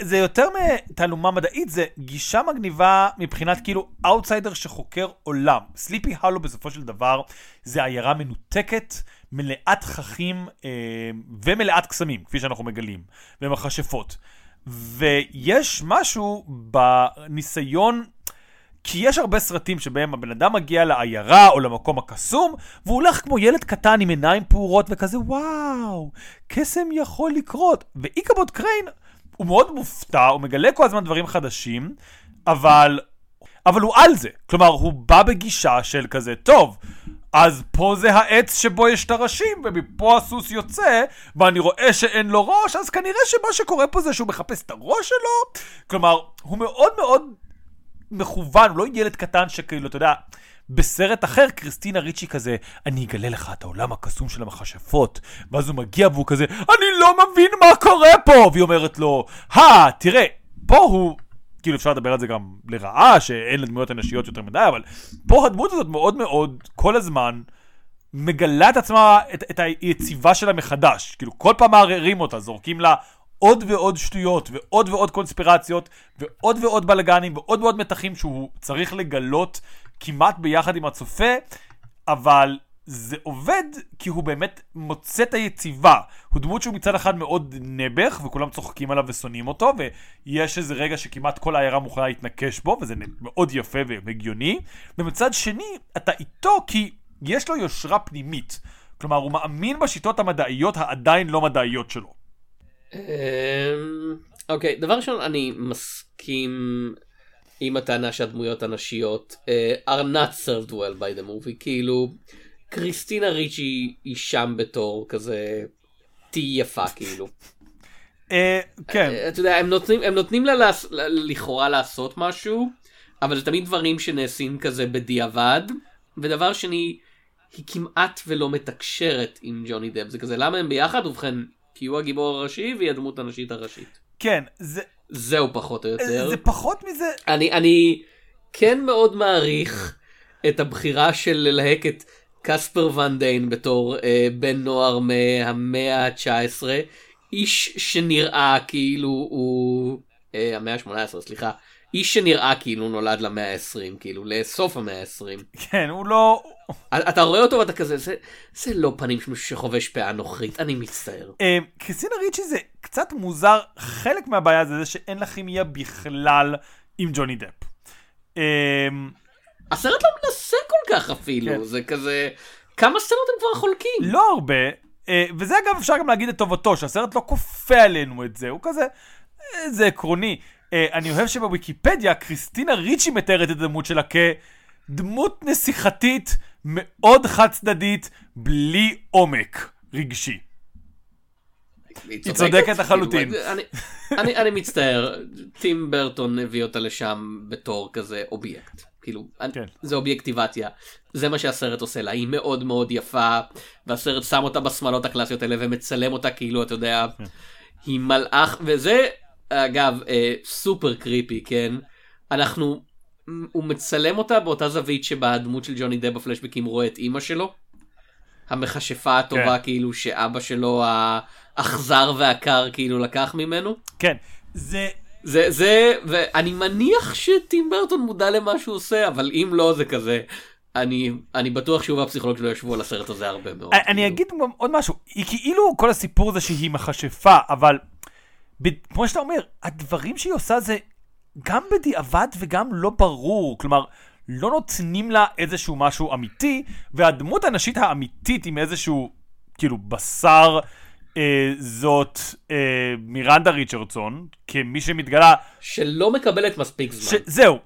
Speaker 1: זה, יותר מתעלומה מדעית, זה גישה מגניבה מבחינת כאילו אאוטסיידר שחוקר עולם. סליפי הולו בסופו של דבר זה עיירה מנותקת, מלאת תככים אה, ומלאת קסמים, כפי שאנחנו מגלים, ומכשפות. ויש משהו בניסיון... כי יש הרבה סרטים שבהם הבן אדם מגיע לעיירה או למקום הקסום, והוא הולך כמו ילד קטן עם עיניים פעורות וכזה, וואו, קסם יכול לקרות. ואיקבוד קריין, הוא מאוד מופתע, הוא מגלה כל הזמן דברים חדשים, אבל, אבל הוא על זה. כלומר, הוא בא בגישה של כזה, טוב, אז פה זה העץ שבו יש את הראשים, ומפה הסוס יוצא, ואני רואה שאין לו ראש, אז כנראה שמה שקורה פה זה שהוא מחפש את הראש שלו. כלומר, הוא מאוד מאוד מכוון, הוא לא ילד קטן שכאילו, אתה יודע, בסרט אחר קריסטינה ריצ'י כזה, אני אגלה לך את העולם הקסום של המכשפות, ואז הוא מגיע והוא כזה, אני לא מבין מה קורה פה! והיא אומרת לו, הא, תראה, פה הוא, כאילו אפשר לדבר על זה גם לרעה, שאין לדמויות הנשיות יותר מדי, אבל פה הדמות הזאת מאוד מאוד, כל הזמן, מגלה את עצמה, את, את היציבה שלה מחדש. כאילו, כל פעם מערערים אותה, זורקים לה עוד ועוד שטויות, ועוד ועוד קונספירציות, ועוד ועוד בלאגנים, ועוד ועוד מתחים שהוא צריך לגלות כמעט ביחד עם הצופה, אבל זה עובד כי הוא באמת מוצא את היציבה. הוא דמות שהוא מצד אחד מאוד נעבך, וכולם צוחקים עליו ושונאים אותו, ויש איזה רגע שכמעט כל העיירה מוכנה להתנקש בו, וזה מאוד יפה והגיוני. ומצד שני, אתה איתו כי יש לו יושרה פנימית. כלומר, הוא מאמין בשיטות המדעיות העדיין לא מדעיות שלו.
Speaker 2: אמ, אוקיי, דבר ראשון, אני מסכים עם הטענה שהדמויות הנשיות uh, are not served well by the movie, כאילו, קריסטינה ריצ'י היא שם בתור כזה, תהי יפה כאילו.
Speaker 1: אה, כן.
Speaker 2: אה, אתה יודע, הם נותנים, הם נותנים לה לכאורה לעשות משהו, אבל זה תמיד דברים שנעשים כזה בדיעבד, ודבר שני, היא כמעט ולא מתקשרת עם ג'וני דב, זה כזה למה הם ביחד? ובכן, כי הוא הגיבור הראשי והיא הדמות הנשית הראשית.
Speaker 1: כן, זה,
Speaker 2: זהו פחות או יותר.
Speaker 1: זה פחות מזה,
Speaker 2: אני, אני כן מאוד מעריך את הבחירה של ללהק את קספר ון דיין בתור אה, בן נוער מהמאה ה-19, איש שנראה כאילו הוא... אה, המאה ה-18, סליחה. איש שנראה כאילו נולד למאה ה-20, כאילו לסוף המאה ה-20.
Speaker 1: כן, הוא לא...
Speaker 2: אתה רואה אותו ואתה כזה, זה, זה לא פנים של מישהו שחובש פאה נוכרית, אני מצטער.
Speaker 1: אה, קריסטינה ריצ'י זה קצת מוזר, חלק מהבעיה זה זה שאין לה כימיה בכלל עם ג'וני דפ. אה,
Speaker 2: הסרט לא מנסה כל כך אפילו,
Speaker 1: כן.
Speaker 2: זה כזה... כמה סצנות הם כבר חולקים?
Speaker 1: לא הרבה, אה, וזה אגב אפשר גם להגיד לטובתו, שהסרט לא כופה עלינו את זה, הוא כזה, זה עקרוני. אה, אני אוהב שבוויקיפדיה קריסטינה ריצ'י מתארת את הדמות שלה כדמות נסיכתית מאוד חד צדדית, בלי עומק רגשי. היא צודקת לחלוטין.
Speaker 2: כאילו, אני- אני אני מצטער, טים ברטון הביא אותה לשם בתור כזה אובייקט. כאילו,
Speaker 1: כן.
Speaker 2: זה אובייקטיבציה. זה מה שהסרט עושה לה, היא מאוד מאוד יפה, והסרט שם אותה בשמאלות הקלאסיות האלה ומצלם אותה כאילו, אתה יודע,
Speaker 1: כן.
Speaker 2: היא מלאך, וזה, אגב, אה, סופר קריפי, כן? אנחנו, הוא מצלם אותה באותה זווית שבה הדמות של ג'וני דב בפלשבקים רואה את אימא שלו. המכשפה הטובה
Speaker 1: כן.
Speaker 2: כאילו שאבא שלו האכזר והקר כאילו לקח ממנו.
Speaker 1: כן, זה...
Speaker 2: זה זה ואני מניח שטים ברטון מודע למה שהוא עושה אבל אם לא זה כזה אני אני בטוח שהוא והפסיכולוג שלו ישבו על הסרט הזה הרבה מאוד.
Speaker 1: אני
Speaker 2: כאילו.
Speaker 1: אגיד גם עוד משהו, היא כאילו כל הסיפור זה שהיא מכשפה, אבל כמו שאתה אומר, הדברים שהיא עושה זה גם בדיעבד וגם לא ברור, כלומר, לא נותנים לה איזשהו משהו אמיתי, והדמות הנשית האמיתית עם איזשהו, כאילו, בשר, אה, זאת אה, מירנדה ריצ'רדסון, כמי שמתגלה
Speaker 2: שלא מקבלת מספיק זמן.
Speaker 1: זהו.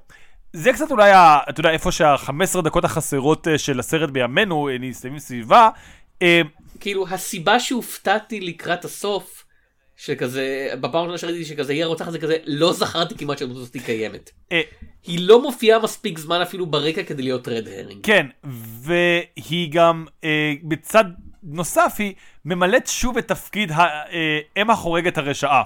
Speaker 1: זה קצת אולי, ה, אתה יודע, איפה שה-15 דקות החסרות אה, של הסרט בימינו אה, נסתמים סביבה. אה,
Speaker 2: כאילו הסיבה שהופתעתי לקראת הסוף שכזה בפעם הראשונה שראיתי שכזה היא הרוצחת זה כזה לא זכרתי כמעט שהדמות הזאת קיימת.
Speaker 1: אה,
Speaker 2: היא לא מופיעה מספיק זמן אפילו ברקע כדי להיות רד הרינג.
Speaker 1: כן, והיא גם, אה, בצד נוסף, היא ממלאת שוב את תפקיד האם החורגת הרשעה.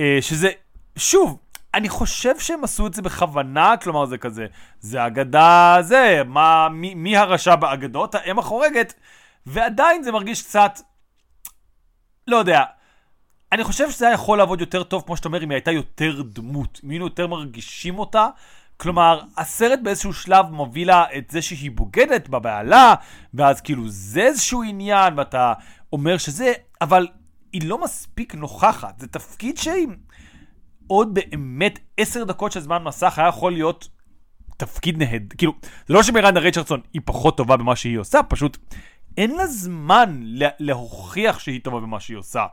Speaker 1: אה, שזה, שוב, אני חושב שהם עשו את זה בכוונה, כלומר זה כזה, זה אגדה זה, מה, מי, מי הרשע באגדות, האם החורגת, ועדיין זה מרגיש קצת, לא יודע, אני חושב שזה היה יכול לעבוד יותר טוב, כמו שאתה אומר, אם היא הייתה יותר דמות, אם היינו יותר מרגישים אותה. כלומר, הסרט באיזשהו שלב מביא לה את זה שהיא בוגדת בבעלה, ואז כאילו זה איזשהו עניין, ואתה אומר שזה, אבל היא לא מספיק נוכחת. זה תפקיד שהיא עוד באמת עשר דקות של זמן מסך היה יכול להיות תפקיד נהד. כאילו, זה לא שמירנדה ריצ'רדסון היא פחות טובה במה שהיא עושה, פשוט אין לה זמן לה, להוכיח שהיא טובה במה שהיא עושה.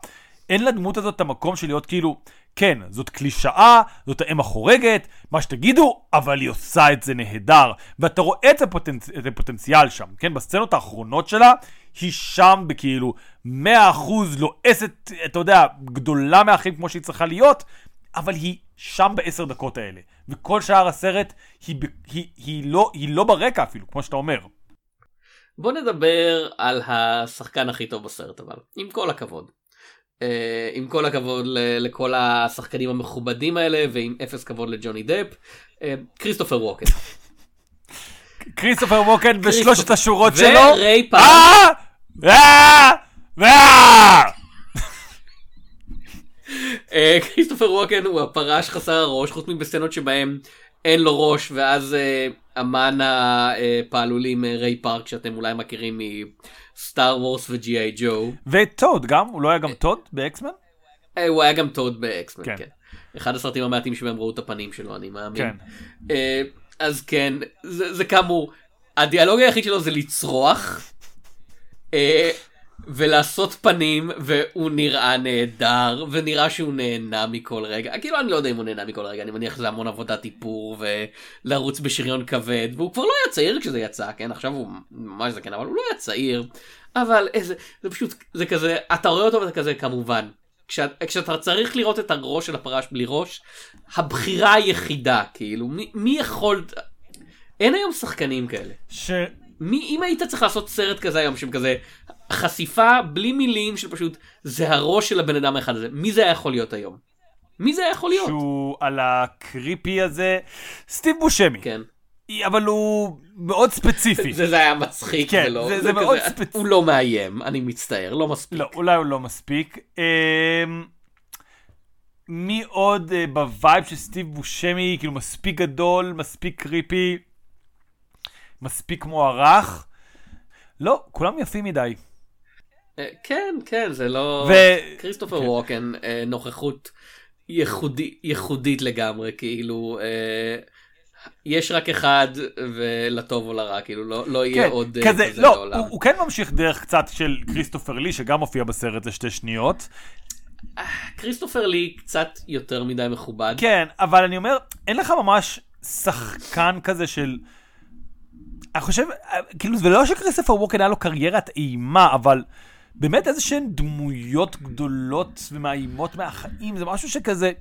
Speaker 1: אין לדמות הזאת את המקום של להיות כאילו, כן, זאת קלישאה, זאת האם החורגת, מה שתגידו, אבל היא עושה את זה נהדר. ואתה רואה את, הפוטנצ... את הפוטנציאל שם, כן? בסצנות האחרונות שלה, היא שם בכאילו 100% לועסת, אתה יודע, גדולה מהחיים כמו שהיא צריכה להיות, אבל היא שם בעשר דקות האלה. וכל שאר הסרט, היא, ב- היא, היא, לא, היא לא ברקע אפילו, כמו שאתה אומר.
Speaker 2: בוא נדבר על השחקן הכי טוב בסרט אבל עם כל הכבוד. אה, עם כל הכבוד ל- לכל השחקנים המכובדים האלה ועם אפס כבוד לג'וני דפ אה, כריסטופר ווקן.
Speaker 1: כריסטופר ווקן בשלושת השורות שלו.
Speaker 2: וריי פארק.
Speaker 1: אה! אה! אה!
Speaker 2: אה, כריסטופר ווקן הוא הפרש חסר הראש חוץ מבסצנות שבהם אין לו ראש ואז אה, אמן הפעלולים אה, ריי פארק שאתם אולי מכירים מסטאר וורז וג'י.איי ג'ו.
Speaker 1: וטואד גם, הוא לא היה גם טואד באקסמן?
Speaker 2: אה, הוא היה גם טואד באקסמן,
Speaker 1: כן.
Speaker 2: כן. אחד הסרטים המעטים שבהם ראו את הפנים שלו, אני מאמין.
Speaker 1: כן.
Speaker 2: אה, אז כן, זה, זה כאמור, הדיאלוג היחיד שלו זה לצרוח, אה, ולעשות פנים, והוא נראה נהדר, ונראה שהוא נהנה מכל רגע. כאילו, אני לא יודע אם הוא נהנה מכל רגע, אני מניח שזה המון עבודת איפור, ולרוץ בשריון כבד, והוא כבר לא היה צעיר כשזה יצא, כן? עכשיו הוא ממש זקן, אבל הוא לא היה צעיר. אבל איזה, זה פשוט, זה כזה, אתה רואה אותו ואתה כזה, כמובן. כשאת, כשאתה צריך לראות את הראש של הפרש בלי ראש, הבחירה היחידה, כאילו, מי, מי יכול... אין היום שחקנים כאלה.
Speaker 1: ש...
Speaker 2: מי, אם היית צריך לעשות סרט כזה היום, שהם כזה חשיפה בלי מילים של פשוט, זה הראש של הבן אדם האחד הזה, מי זה היה יכול להיות היום? מי זה היה יכול להיות?
Speaker 1: שהוא על הקריפי הזה, סטיב בושמי.
Speaker 2: כן.
Speaker 1: אבל הוא מאוד ספציפי. *laughs*
Speaker 2: זה, זה היה מצחיק
Speaker 1: כן,
Speaker 2: ולא,
Speaker 1: זה- זה מאוד ספציפי.
Speaker 2: הוא לא מאיים, אני מצטער, לא מספיק.
Speaker 1: לא, אולי הוא לא מספיק. אמ, מי עוד אה, ב-vibe של סטיב בושמי, כאילו מספיק גדול, מספיק creepy, מספיק מוערך? לא, כולם יפים מדי.
Speaker 2: אה, כן, כן, זה לא...
Speaker 1: ו-
Speaker 2: כריסטופר
Speaker 1: כן.
Speaker 2: ווקן, אה, נוכחות ייחודי, ייחודית לגמרי, כאילו, אה, יש רק אחד, ולטוב או לרע, כאילו, לא, לא יהיה
Speaker 1: כן,
Speaker 2: עוד אה,
Speaker 1: כזה,
Speaker 2: כזה
Speaker 1: לא,
Speaker 2: לעולם.
Speaker 1: הוא, הוא כן ממשיך דרך קצת של כריסטופר לי, שגם מופיע בסרט לשתי שניות.
Speaker 2: כריסטופר לי קצת יותר מדי מכובד.
Speaker 1: כן, אבל אני אומר, אין לך ממש שחקן כזה של... אני חושב, כאילו, זה לא שכריסטופר ווקן היה לו קריירת אימה, אבל באמת איזה שהן דמויות גדולות ומאיימות מהחיים, זה משהו שכזה...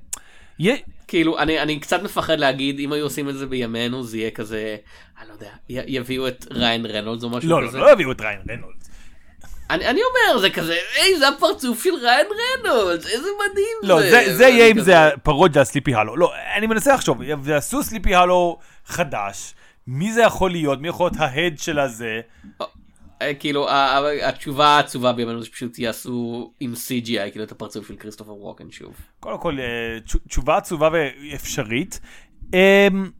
Speaker 1: יהיה...
Speaker 2: כאילו, אני, אני קצת מפחד להגיד, אם היו עושים את זה בימינו, זה יהיה כזה, אני לא יודע, י, יביאו את ריין רנולדס או משהו
Speaker 1: לא,
Speaker 2: כזה.
Speaker 1: לא, לא יביאו את ריין רנולדס.
Speaker 2: אני, אני אומר, זה כזה, היי, זה הפרצוף של ריין רנולדס, איזה מדהים
Speaker 1: לא,
Speaker 2: זה.
Speaker 1: זה, זה יהיה אם
Speaker 2: כזה-
Speaker 1: זה הפרודיה על סליפי הולו. לא, אני מנסה לחשוב, ועשו סליפי הולו חדש, מי זה יכול להיות? מי יכול להיות ה-head של הזה?
Speaker 2: אה, כאילו, התשובה העצובה בימינו זה שפשוט יעשו עם CGI, כאילו, את הפרצוף של כריסטופר ווקן שוב.
Speaker 1: קודם כל, אה, תש- תשובה עצובה ואפשרית. אמ,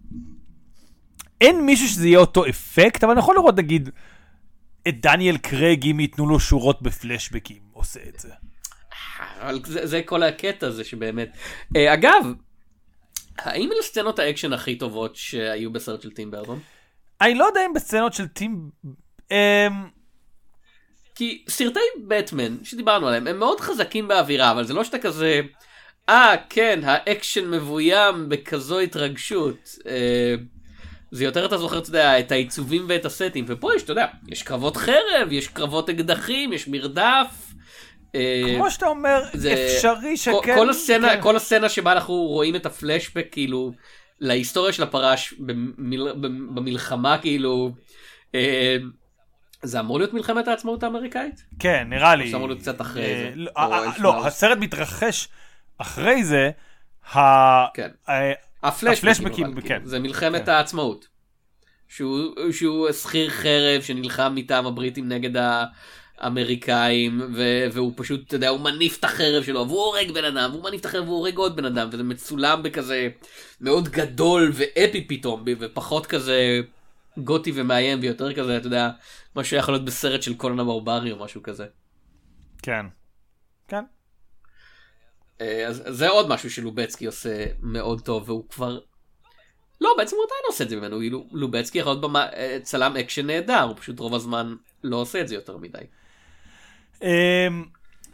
Speaker 1: אין מישהו שזה יהיה אותו אפקט, אבל אני יכול לראות, נגיד, את דניאל קרייג, אם ייתנו לו שורות בפלשבקים, עושה את זה.
Speaker 2: אבל זה, זה כל הקטע הזה שבאמת. אה, אגב, האם אלה סצנות האקשן הכי טובות שהיו בסרט של טים ברטון?
Speaker 1: אני לא יודע אם בסצנות של טים... אמ,
Speaker 2: כי סרטי בטמן שדיברנו עליהם הם מאוד חזקים באווירה אבל זה לא שאתה כזה אה כן האקשן מבוים בכזו התרגשות אה, זה יותר אתה זוכר אתה יודע את העיצובים ואת הסטים ופה יש אתה יודע יש קרבות חרב יש קרבות אקדחים יש מרדף. אה,
Speaker 1: כמו שאתה אומר,
Speaker 2: זה-
Speaker 1: אפשרי
Speaker 2: כל-
Speaker 1: שכן.
Speaker 2: כל הסצנה
Speaker 1: כן.
Speaker 2: כל הסצנה שבה אנחנו רואים את הפלשבק כאילו להיסטוריה של הפרש במיל, במלחמה כאילו. זה אמור להיות מלחמת העצמאות האמריקאית?
Speaker 1: כן, נראה לי.
Speaker 2: זה אמור להיות קצת אחרי
Speaker 1: אה,
Speaker 2: זה.
Speaker 1: לא, אה, אה, לא. הסרט מתרחש אחרי זה.
Speaker 2: כן. הפלשבקים,
Speaker 1: כן.
Speaker 2: זה מלחמת
Speaker 1: כן.
Speaker 2: העצמאות. שהוא, שכיר חרב שנלחם מטעם הבריטים נגד האמריקאים והוא פשוט אתה יודע הוא מניף את החרב שלו והוא הורג בן אדם והוא מניף את החרב והוא הורג עוד בן אדם וזה מצולם בכזה מאוד גדול ואפי פתאום ופחות כזה גותי ומאיים ויותר כזה אתה יודע מה שיכול להיות בסרט של קונאן הברברי או משהו כזה.
Speaker 1: כן. כן.
Speaker 2: אה, אז זה עוד משהו שלובצקי עושה מאוד טוב והוא כבר. לא בעצם הוא עדיין עושה את זה ממנו כאילו לובצקי יכול להיות במה, אה, צלם אקשן נהדר הוא פשוט רוב הזמן לא עושה את זה יותר מדי.
Speaker 1: אמ,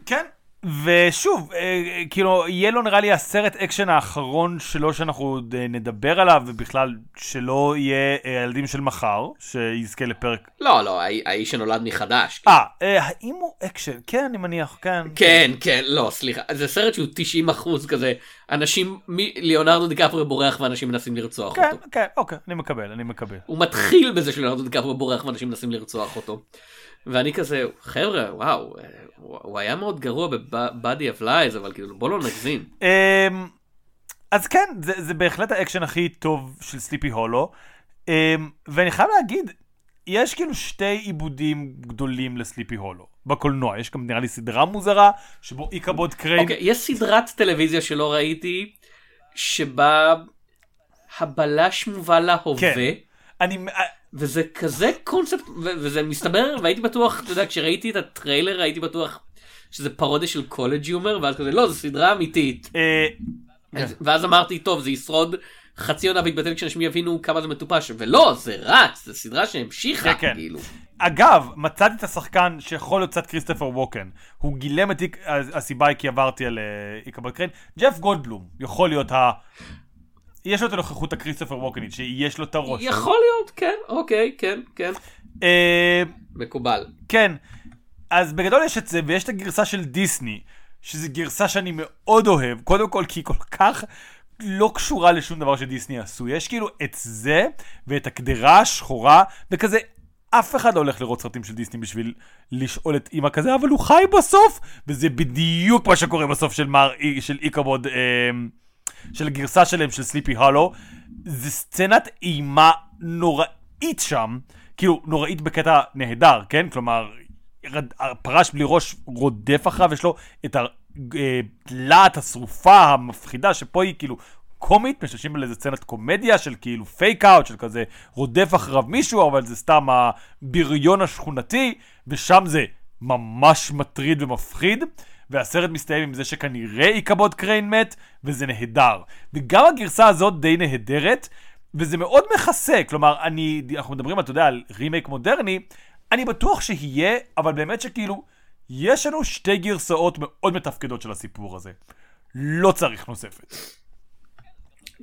Speaker 1: כן. ושוב, אה, כאילו, יהיה לו נראה לי הסרט אקשן האחרון שלו שאנחנו עוד אה, נדבר עליו, ובכלל שלא יהיה אה, הילדים של מחר, שיזכה לפרק.
Speaker 2: לא לא האי- האיש שנולד מחדש.
Speaker 1: אה, אה, האם הוא אקשן? כן, אני מניח, כן.
Speaker 2: כן כן לא סליחה זה סרט שהוא 90 אחוז כזה אנשים מי- ליאונרדו דיקפריו בורח ואנשים מנסים לרצוח
Speaker 1: כן,
Speaker 2: אותו.
Speaker 1: כן, אוקיי, אני מקבל, אני מקבל.
Speaker 2: הוא מתחיל בזה שליאונרדו דיקפריו בורח ואנשים מנסים לרצוח אותו. ואני כזה חבר'ה וואו אה, הוא הוא היה מאוד גרוע ב-Body of Lies אבל כאילו בוא לא נגזים.
Speaker 1: אמ, אז כן, זה, זה בהחלט האקשן הכי טוב של סליפי הולו. אמ, ואני חייב להגיד, יש כאילו שתי עיבודים גדולים לסליפי הולו. בקולנוע, יש גם נראה לי סדרה מוזרה, שבו איקבוד קריין...
Speaker 2: אוקיי, יש סדרת טלוויזיה שלא ראיתי, שבה הבלש מובא להווה,
Speaker 1: כן. אני...
Speaker 2: וזה כזה קונספט, וזה מסתבר, והייתי בטוח, אתה יודע, כשראיתי את הטריילר הייתי בטוח שזה פרודיה של CollegeHumor, ואז כזה, לא, זו סדרה אמיתית.
Speaker 1: אה,
Speaker 2: אז- ואז אמרתי, טוב, זה ישרוד חצי עונה ויתבטל כשאנשים יבינו כמה זה מטופש, ולא, זה רץ, זו סדרה שהמשיכה,
Speaker 1: כן, כן.
Speaker 2: כאילו.
Speaker 1: אגב, מצאתי את השחקן שיכול להיות קצת כריסטופר ווקן. הוא גילם את איק- הסיבה היא כי עברתי על אה, איקבוד קריין. ג'ף גולדבלום יכול להיות ה... יש לו את הנוכחות הכריסטופר ווקנית, שיש לו את הראש.
Speaker 2: יכול להיות, כן, אוקיי, כן, כן.
Speaker 1: אה,
Speaker 2: מקובל.
Speaker 1: כן, אז בגדול יש את זה, ויש את הגרסה של דיסני, שזו גרסה שאני מאוד אוהב, קודם כל כי היא כל כך לא קשורה לשום דבר שדיסני עשו. יש כאילו את זה, ואת הקדרה השחורה, וכזה, אף אחד לא הולך לראות סרטים של דיסני בשביל לשאול את אימא כזה, אבל הוא חי בסוף, וזה בדיוק מה שקורה בסוף של, מר, של איקבוד, אה, של הגרסה שלהם, של סליפי הולו. זה סצנת אימה נוראית שם, כאילו, נוראית בקטע נהדר, כן? כלומר, הפרש בלי ראש רודף אחריו, יש לו את הלהט השרופה המפחידה, שפה היא כאילו קומית, משתמשים על איזה סצנת קומדיה של כאילו fake out, של כזה רודף אחריו מישהו, אבל זה סתם הבריון השכונתי, ושם זה ממש מטריד ומפחיד. והסרט מסתיים עם זה שכנראה איקבוד קריין מת, וזה נהדר. וגם הגרסה הזאת די נהדרת, וזה מאוד מכסה, כלומר, אני, אנחנו מדברים, אתה יודע, על רימייק מודרני, אני בטוח שיהיה, אבל באמת שכאילו, יש לנו שתי גרסאות מאוד מתפקדות של הסיפור הזה. לא צריך נוספת.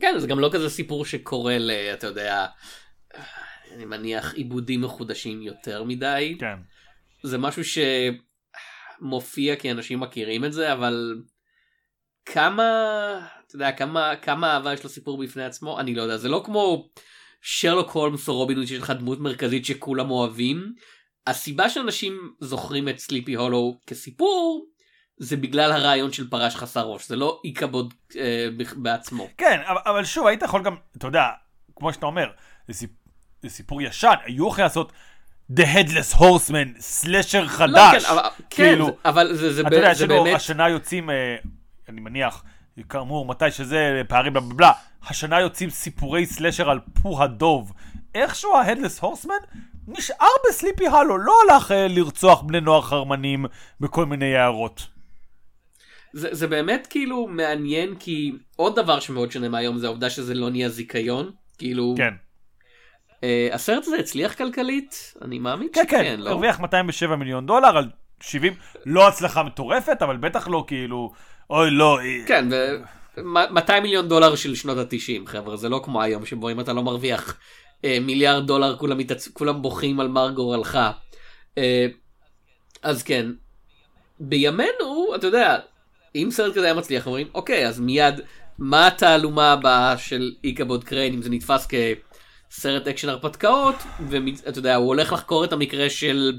Speaker 2: כן, זה גם לא כזה סיפור שקורה ל... אתה יודע, אני מניח עיבודים מחודשים יותר מדי.
Speaker 1: כן.
Speaker 2: זה משהו שמופיע כי אנשים מכירים את זה, אבל כמה, אתה יודע, כמה, כמה אהבה יש לסיפור בפני עצמו, אני לא יודע, זה לא כמו שרלוק הולמס או רובין הוד שיש לך דמות מרכזית שכולם אוהבים. הסיבה שאנשים זוכרים את סליפי הולו כסיפור, זה בגלל הרעיון של פרש חסר ראש, זה לא איקבוד אה, בעצמו.
Speaker 1: כן, אבל, אבל שוב, היית יכול גם, אתה יודע, כמו שאתה אומר, זה, סיפ, זה סיפור ישן, היו יכולים לעשות The Headless Horseman, סלשר חדש.
Speaker 2: לא, כן, אבל,
Speaker 1: כאילו,
Speaker 2: כן, אבל זה, זה,
Speaker 1: אתה יודע,
Speaker 2: זה באמת...
Speaker 1: השנה יוצאים, אה, אני מניח, כאמור, מתי שזה, פערים בלה בלה בלה, השנה יוצאים סיפורי סלשר על פו הדוב. איכשהו ה-Headless Horseman נשאר בסליפי הלו, לא הלך אה, לרצוח בני נוער חרמנים בכל מיני הערות.
Speaker 2: זה, זה באמת כאילו מעניין כי עוד דבר שמאוד שונה מהיום זה העובדה שזה לא נהיה זיכיון כאילו
Speaker 1: כן.
Speaker 2: אה, הסרט הזה הצליח כלכלית אני מאמין
Speaker 1: כן,
Speaker 2: שכן
Speaker 1: כן,
Speaker 2: לא?
Speaker 1: הרוויח 207 מיליון דולר על 70, לא הצלחה מטורפת, אבל בטח לא כאילו, אוי לא, אה,
Speaker 2: כן ו... מ- 200 מיליון דולר של שנות התשעים חבר'ה זה לא כמו היום שבו אם אתה לא מרוויח מיליארד דולר כולם, מתעצ... כולם בוכים על מר גורלך. אה, אז כן בימינו אתה יודע אם סרט כזה היה מצליח אומרים אוקיי אז מיד מה התעלומה הבאה של איקבוד קריין אם זה נתפס כסרט אקשן הרפתקאות ואתה יודע הוא הולך לחקור את המקרה של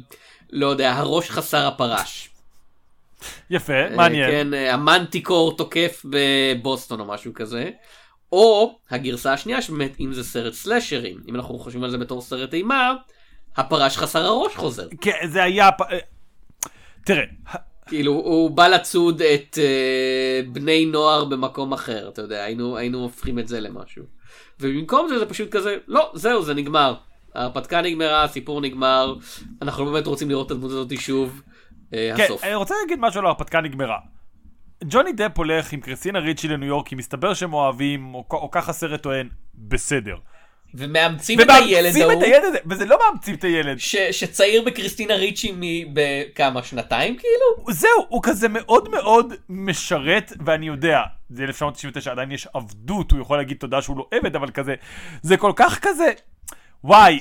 Speaker 2: לא יודע הראש חסר הפרש.
Speaker 1: יפה,
Speaker 2: אה,
Speaker 1: מעניין.
Speaker 2: כן, אה, המנטיקור תוקף בבוסטון או משהו כזה. או הגרסה השנייה שבאמת אם זה סרט סלאשרים אם אנחנו חושבים על זה בתור סרט אימה הפרש חסר הראש חוזר
Speaker 1: כן, זה היה, אה, תראה,
Speaker 2: כאילו הוא בא לצוד את אה, בני נוער במקום אחר אתה יודע היינו היינו הופכים את זה למשהו. ובמקום זה זה פשוט כזה לא זהו זה נגמר. ההרפתקה נגמרה הסיפור נגמר אנחנו לא באמת רוצים לראות את הדמות הזאת שוב. אה,
Speaker 1: כן,
Speaker 2: הסוף.
Speaker 1: אני רוצה להגיד משהו על ההרפתקה נגמרה. ג'וני דפ הולך עם קריסטינה ריצ'י לניו יורק, כי מסתבר שהם אוהבים, או, או ככה הסרט טוען, בסדר.
Speaker 2: ומאמצים את הילד
Speaker 1: ומאמצים את
Speaker 2: ההוא
Speaker 1: הילד הזה, וזה לא מאמצים את הילד.
Speaker 2: ש, שצעיר בקריסטינה ריצ'י מבכמה שנתיים כאילו
Speaker 1: זהו, הוא כזה מאוד מאוד משרת, ואני יודע, זה 1999, עדיין יש עבדות, הוא יכול להגיד תודה שהוא לא עבד, אבל כזה, זה כל כך כזה, וואי,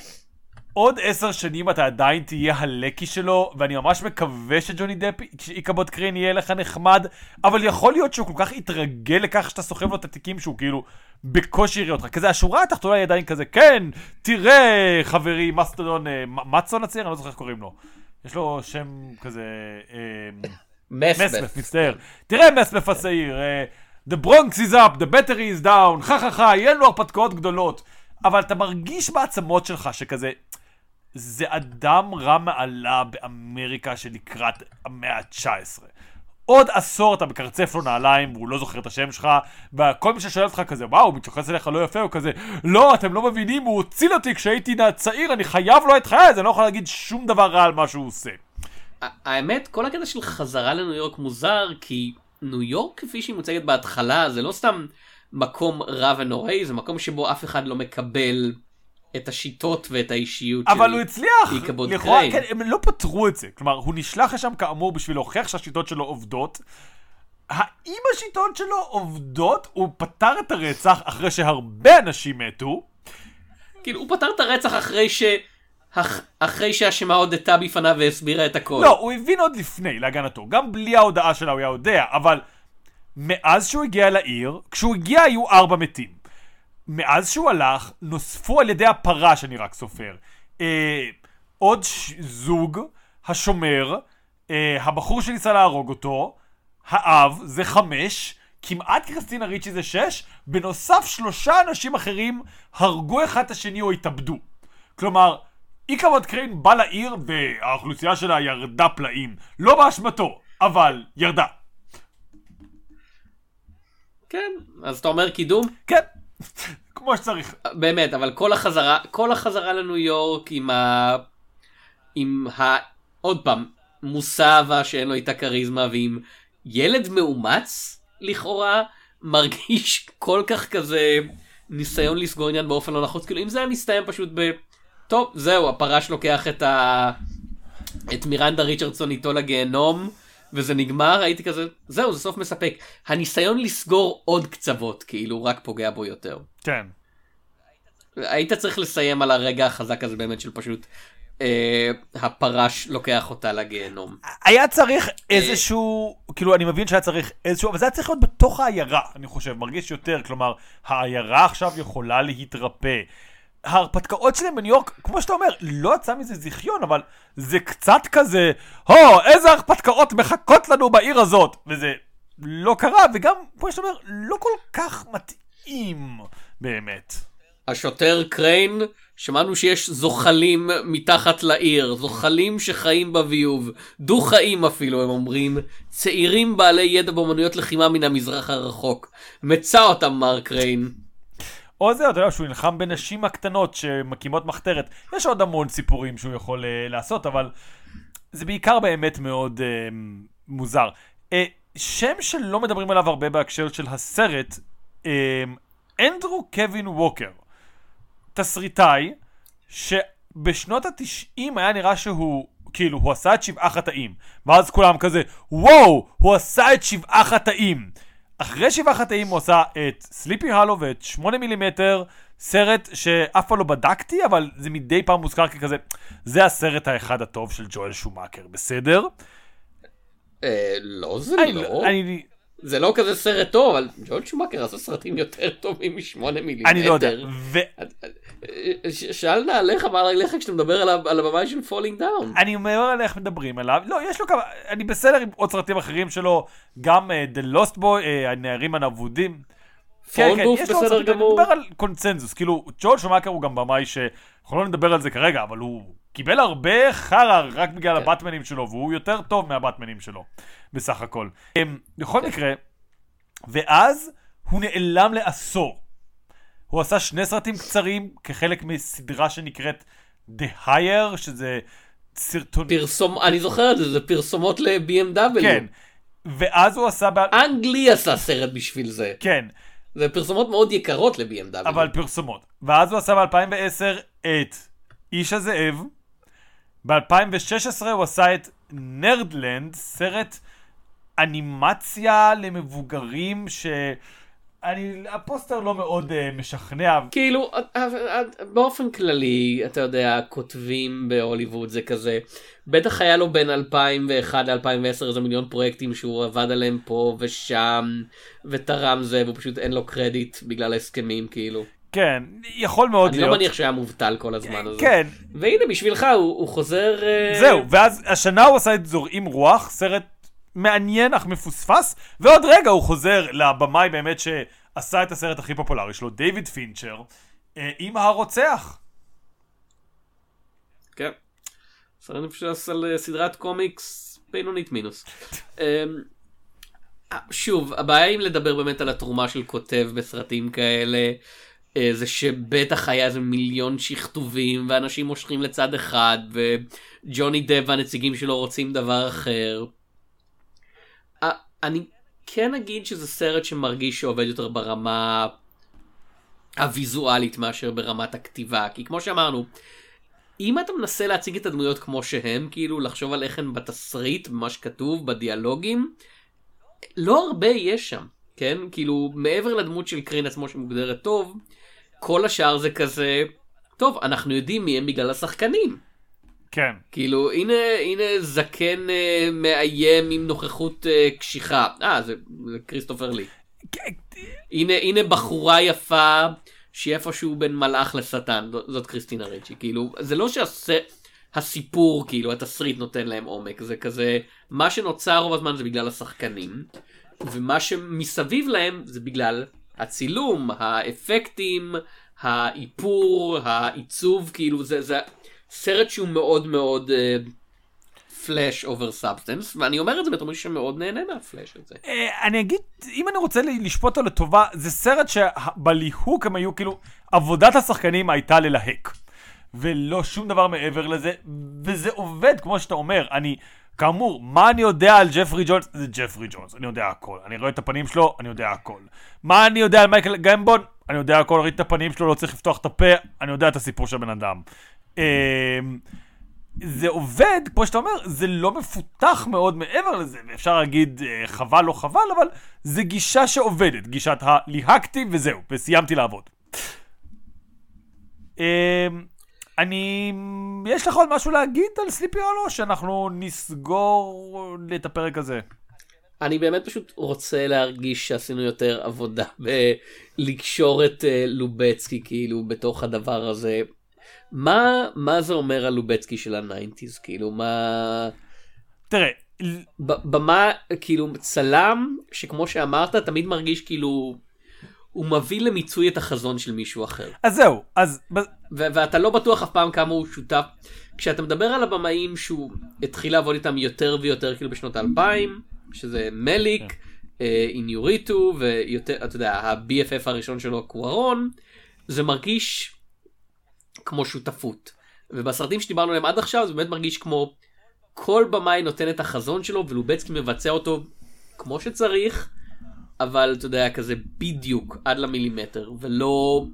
Speaker 1: עוד עשר שנים אתה עדיין תהיה הלקי שלו, ואני ממש מקווה שג'וני דפ, שאיקבוד קריין יהיה לך נחמד, אבל יכול להיות שהוא כל כך יתרגל לכך שאתה סוחב לו את התיקים שהוא כאילו בקושי יראה אותך. כזה, השורה התחתונה היא עדיין כזה, כן, תראה, חברי, מסטודון, אה, מצון הצעיר, אני לא זוכר איך קוראים לו. יש לו שם כזה... אה, מסמף. מצטער. תראה מסמף השעיר, אה, The Bronx is up, the battery is down, חה חה חה, יהיה לנו הרפתקאות גדולות. אבל אתה מרגיש בעצמות שלך שכזה, זה אדם רע מעלה באמריקה שלקראת המאה ה-19. עוד עשור אתה מקרצף לו נעליים והוא לא זוכר את השם שלך וכל מי ששואל אותך כזה וואו הוא מתייחס אליך לא יפה הוא כזה לא אתם לא מבינים הוא הציל אותי כשהייתי צעיר אני חייב לו את חיי אז אני לא יכול להגיד שום דבר רע על מה שהוא עושה.
Speaker 2: האמת כל הקטע של חזרה לניו יורק מוזר כי ניו יורק כפי שהיא מוצגת בהתחלה זה לא סתם מקום רע ונוראי זה מקום שבו אף אחד לא מקבל את השיטות ואת האישיות
Speaker 1: אבל
Speaker 2: של
Speaker 1: הוא הצליח,
Speaker 2: איקבוד
Speaker 1: לכאורה,
Speaker 2: קריין.
Speaker 1: כן, הם לא פתרו את זה, כלומר, הוא נשלח לשם כאמור בשביל להוכיח שהשיטות שלו עובדות. האם השיטות שלו עובדות? הוא פתר את הרצח אחרי שהרבה אנשים מתו.
Speaker 2: כאילו הוא פתר את הרצח אחרי ש... אח- אחרי שהאשמה הודתה בפניו והסבירה את הכל.
Speaker 1: לא, הוא הבין עוד לפני, להגנתו. גם בלי ההודעה שלה הוא היה יודע, אבל מאז שהוא הגיע לעיר, כשהוא הגיע היו ארבע מתים. מאז שהוא הלך, נוספו על ידי הפרה שאני רק סופר. אה, עוד ש... זוג, השומר, אה, הבחור שניסה להרוג אותו, האב, זה חמש, כמעט קריסטינה ריצ'י זה שש, בנוסף שלושה אנשים אחרים הרגו אחד את השני או התאבדו. כלומר, איקרוד קריין בא לעיר והאוכלוסייה שלה ירדה פלאים. לא באשמתו, אבל ירדה.
Speaker 2: כן, אז אתה אומר קידום?
Speaker 1: כן, כמו שצריך.
Speaker 2: באמת, אבל כל החזרה, כל החזרה לניו יורק עם ה... עם ה... עוד פעם, מוסאווה שאין לו איתה כריזמה ועם ילד מאומץ לכאורה מרגיש כל כך כזה ניסיון לסגור עניין באופן לא נחוץ כאילו אם זה היה מסתיים פשוט ב... טוב זהו הפרש לוקח את ה... את מירנדה ריצ'רדסון איתו לגיהנום, וזה נגמר, הייתי כזה, זהו, זה סוף מספק. הניסיון לסגור עוד קצוות, כאילו, רק פוגע בו יותר.
Speaker 1: כן.
Speaker 2: היית צריך לסיים על הרגע החזק הזה באמת של פשוט אה, הפרש לוקח אותה לגיהנום.
Speaker 1: היה צריך איזשהו, כאילו אני מבין שהיה צריך איזשהו, אבל זה היה צריך להיות בתוך העיירה, אני חושב, מרגיש יותר, כלומר, העיירה עכשיו יכולה להתרפא. ההרפתקאות שלהם בניו יורק, כמו שאתה אומר, לא יצא מזה זיכיון, אבל זה קצת כזה, הו, איזה הרפתקאות מחכות לנו בעיר הזאת, וזה לא קרה, וגם, כמו שאתה אומר, לא כל כך מתאים, באמת.
Speaker 2: השוטר קריין, שמענו שיש זוחלים מתחת לעיר, זוחלים שחיים בביוב, דו-חיים אפילו הם אומרים, צעירים בעלי ידע באמנויות לחימה מן המזרח הרחוק. מצא אותם מר קריין.
Speaker 1: או זה, אתה יודע, שהוא נלחם בנשים הקטנות שמקימות מחתרת. יש עוד המון סיפורים שהוא יכול uh, לעשות, אבל זה בעיקר באמת מאוד uh, מוזר. Uh, שם שלא מדברים עליו הרבה בהקשר של הסרט, אנדרו קווין ווקר. תסריטאי, שבשנות התשעים היה נראה שהוא, כאילו, הוא עשה את שבעה חטאים. ואז כולם כזה, וואו, הוא עשה את שבעה חטאים. אחרי שבעה חטאים הוא עשה את סליפי הלו ואת שמונה מילימטר, סרט שאף פעם לא בדקתי, אבל זה מדי פעם מוזכר ככזה, זה הסרט האחד הטוב של ג'ואל שומאקר, בסדר?
Speaker 2: אה, לא זה
Speaker 1: אני,
Speaker 2: לא. זה לא כזה סרט טוב, אבל ג'ואל שומאקר עשה סרטים יותר טובים משמונה מילימטר.
Speaker 1: אני לא יודע, ו...
Speaker 2: ש- של נעליך מעל רגליך כשאתה מדבר על על הבמאי של Falling Down.
Speaker 1: אני אומר על איך מדברים עליו, לא, יש לו כמה, אני בסדר עם עוד סרטים אחרים שלו, גם uh, The Lost Boys, uh, הנערים האבודים. כן, כן, לו עוד
Speaker 2: בסדר
Speaker 1: סרטים, אני
Speaker 2: גמור.
Speaker 1: מדבר על קונצנזוס, כאילו, ג'ול שומאקר הוא גם במאי שאנחנו לא נדבר על זה כרגע, אבל הוא קיבל הרבה חרא רק בגלל
Speaker 2: כן.
Speaker 1: הבטמנים שלו, והוא יותר טוב מהבטמנים שלו, בסך הכל. אמ, בכל מקרה, ואז הוא נעלם לעשור. הוא עשה שני סרטים קצרים כחלק מסדרה שנקראת The Hire, שזה סרטון...
Speaker 2: פרסום, אני זוכר את זה, זה פרסומות ל-BMW.
Speaker 1: כן. ואז הוא עשה...
Speaker 2: אנגלי עשה סרט בשביל זה.
Speaker 1: כן,
Speaker 2: זה פרסומות מאוד יקרות ל-BMW.
Speaker 1: אבל פרסומות. ואז הוא עשה ב-2010 את איש הזאב. ב-2016 הוא עשה את נרדלנד, סרט אנימציה למבוגרים ש... אני, הפוסטר לא מאוד uh, משכנע.
Speaker 2: כאילו, אה, אה, באופן כללי, אתה יודע, כותבים בהוליווד זה כזה, בטח היה לו בין 2001 ל-2010 איזה מיליון פרויקטים שהוא עבד עליהם פה ושם, ותרם זה, והוא פשוט אין לו קרדיט בגלל ההסכמים, כאילו.
Speaker 1: כן, יכול מאוד
Speaker 2: אני
Speaker 1: להיות.
Speaker 2: לא מניח שהיה מובטל כל הזמן הזה.
Speaker 1: כן,
Speaker 2: והנה, בשבילך, הוא, הוא חוזר...
Speaker 1: זהו, ואז השנה הוא עשה את זורעים רוח, סרט מעניין אך מפוספס, ועוד רגע הוא חוזר לבמאי באמת שעשה את הסרט הכי פופולרי שלו, דיוויד פינצ'ר, אה, עם הרוצח.
Speaker 2: כן. סרט מבוסס על אה, סדרת קומיקס בינונית מינוס. *laughs* אמ, אה, שוב, הבעיה עם לדבר באמת על התרומה של כותב בסרטים כאלה, זה שבטח היה איזה מיליון שכתובים, ואנשים מושכים לצד אחד, וג'וני דב והנציגים שלו רוצים דבר אחר. אני כן אגיד שזה סרט שמרגיש שעובד יותר ברמה הוויזואלית מאשר ברמת הכתיבה, כי כמו שאמרנו, אם אתה מנסה להציג את הדמויות כמו שהן, כאילו לחשוב על איך הן בתסריט, במה שכתוב, בדיאלוגים, לא הרבה יש שם, כן? כאילו, מעבר לדמות של קרין עצמו שמוגדרת טוב, כל השאר זה כזה, טוב, אנחנו יודעים מי הם בגלל השחקנים.
Speaker 1: כן.
Speaker 2: כאילו, הנה, הנה זקן אה, מאיים עם נוכחות אה, קשיחה. אה, זה, זה כריסטופר לי. הנה, הנה בחורה יפה שהיא איפשהו בין מלאך לשטן, זאת קריסטינה ריצ'י, כאילו, זה לא שהסיפור, כאילו, התסריט נותן להם עומק, זה כזה, מה שנוצר רוב הזמן זה בגלל השחקנים, ומה שמסביב להם זה בגלל הצילום, האפקטים, האיפור, העיצוב, כאילו, זה, זה סרט שהוא מאוד מאוד flash over substance, ואני אומר את זה בתור מישהו שמאוד נהנה מהפלאש הזה.
Speaker 1: אה, אני אגיד, אם אני רוצה לשפוט אותו לטובה, זה סרט שבליהוק הם היו כאילו, עבודת השחקנים הייתה ללהק. ולא שום דבר מעבר לזה, וזה עובד, כמו שאתה אומר. אני, כאמור, מה אני יודע על ג'פרי ג'ונס? זה ג'פרי ג'ונס, אני יודע הכל. אני רואה את הפנים שלו, אני יודע הכל. מה אני יודע על מייקל גמבון? אני יודע הכל, ראיתי את הפנים שלו, לא צריך לפתוח את הפה, אני יודע את הסיפור של הבן אדם. אמ, זה עובד, כמו שאתה אומר, זה לא מפותח מאוד מעבר לזה, ואפשר להגיד אה, חבל לא חבל, אבל זה גישה שעובדת, גישת הליהקתי וזהו, וסיימתי לעבוד. אה, אני... יש לך עוד משהו להגיד על סליפי הולו, שאנחנו נסגור את הפרק הזה?
Speaker 2: אני באמת פשוט רוצה להרגיש שעשינו יותר עבודה בלקשור את אה, לובצקי כאילו בתוך הדבר הזה. מה מה זה אומר על לובצקי של ה nineties כאילו מה
Speaker 1: תראה,
Speaker 2: במה כאילו צלם שכמו שאמרת תמיד מרגיש כאילו הוא מביא למיצוי את החזון של מישהו אחר.
Speaker 1: אז זהו, אז...
Speaker 2: ו- ואתה לא בטוח אף פעם כמה הוא שותף. כשאתה מדבר על הבמאים שהוא התחיל לעבוד איתם יותר ויותר כאילו בשנות האלפיים, שזה מליק, איניוריטו, ויותר, אתה יודע, ה-BFF הראשון שלו קוורון, זה מרגיש כמו שותפות. ובסרטים שדיברנו עליהם עד עכשיו זה באמת מרגיש כמו כל במאי נותן את החזון שלו ולובצקי מבצע אותו כמו שצריך. אבל אתה יודע כזה בדיוק עד למילימטר ולא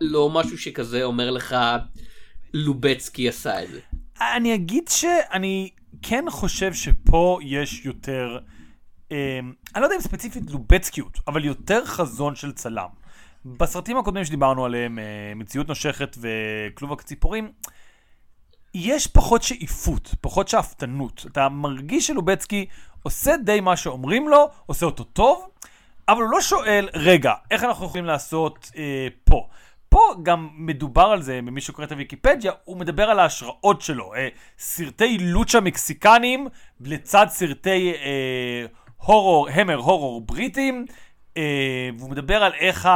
Speaker 2: לא משהו שכזה אומר לך לובצקי עשה את זה.
Speaker 1: אני אגיד שאני כן חושב שפה יש יותר, אה, אני לא יודע אם ספציפית לובצקיות, אבל יותר חזון של צלם. בסרטים הקודמים שדיברנו עליהם, אה, מציאות נושכת וכלוב הציפורים, יש פחות שאיפות, פחות שאפתנות. אתה מרגיש שלובצקי עושה די מה שאומרים לו, עושה אותו טוב, אבל הוא לא שואל, רגע, איך אנחנו יכולים לעשות אה, פה? פה גם מדובר על זה, ממי שקורא את הוויקיפדיה, הוא מדבר על ההשראות שלו. אה, סרטי לוצ'ה מקסיקנים לצד סרטי אה, הורור, המר הורור בריטים, אה, והוא מדבר על איך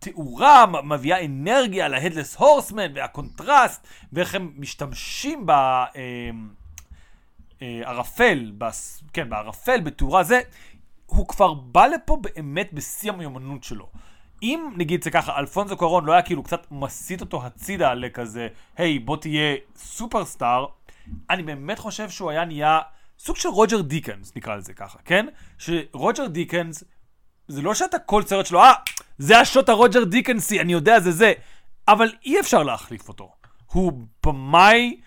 Speaker 1: התאורה מביאה אנרגיה להדלס הורסמן והקונטרסט, ואיך הם משתמשים בערפל, אה, אה, כן, בערפל, בתאורה זה. הוא כבר בא לפה באמת בשיא המיומנות שלו. אם נגיד זה ככה, אלפונזו קורון לא היה כאילו קצת מסיט אותו הצידה לכזה, היי בוא תהיה סופרסטאר, אני באמת חושב שהוא היה נהיה סוג של רוג'ר דיקנס, נקרא לזה ככה, כן? שרוג'ר דיקנס, זה לא שאתה כל סרט שלו, אה, זה השוט הרוג'ר דיקנסי, אני יודע זה זה, אבל אי אפשר להחליף אותו. הוא במאי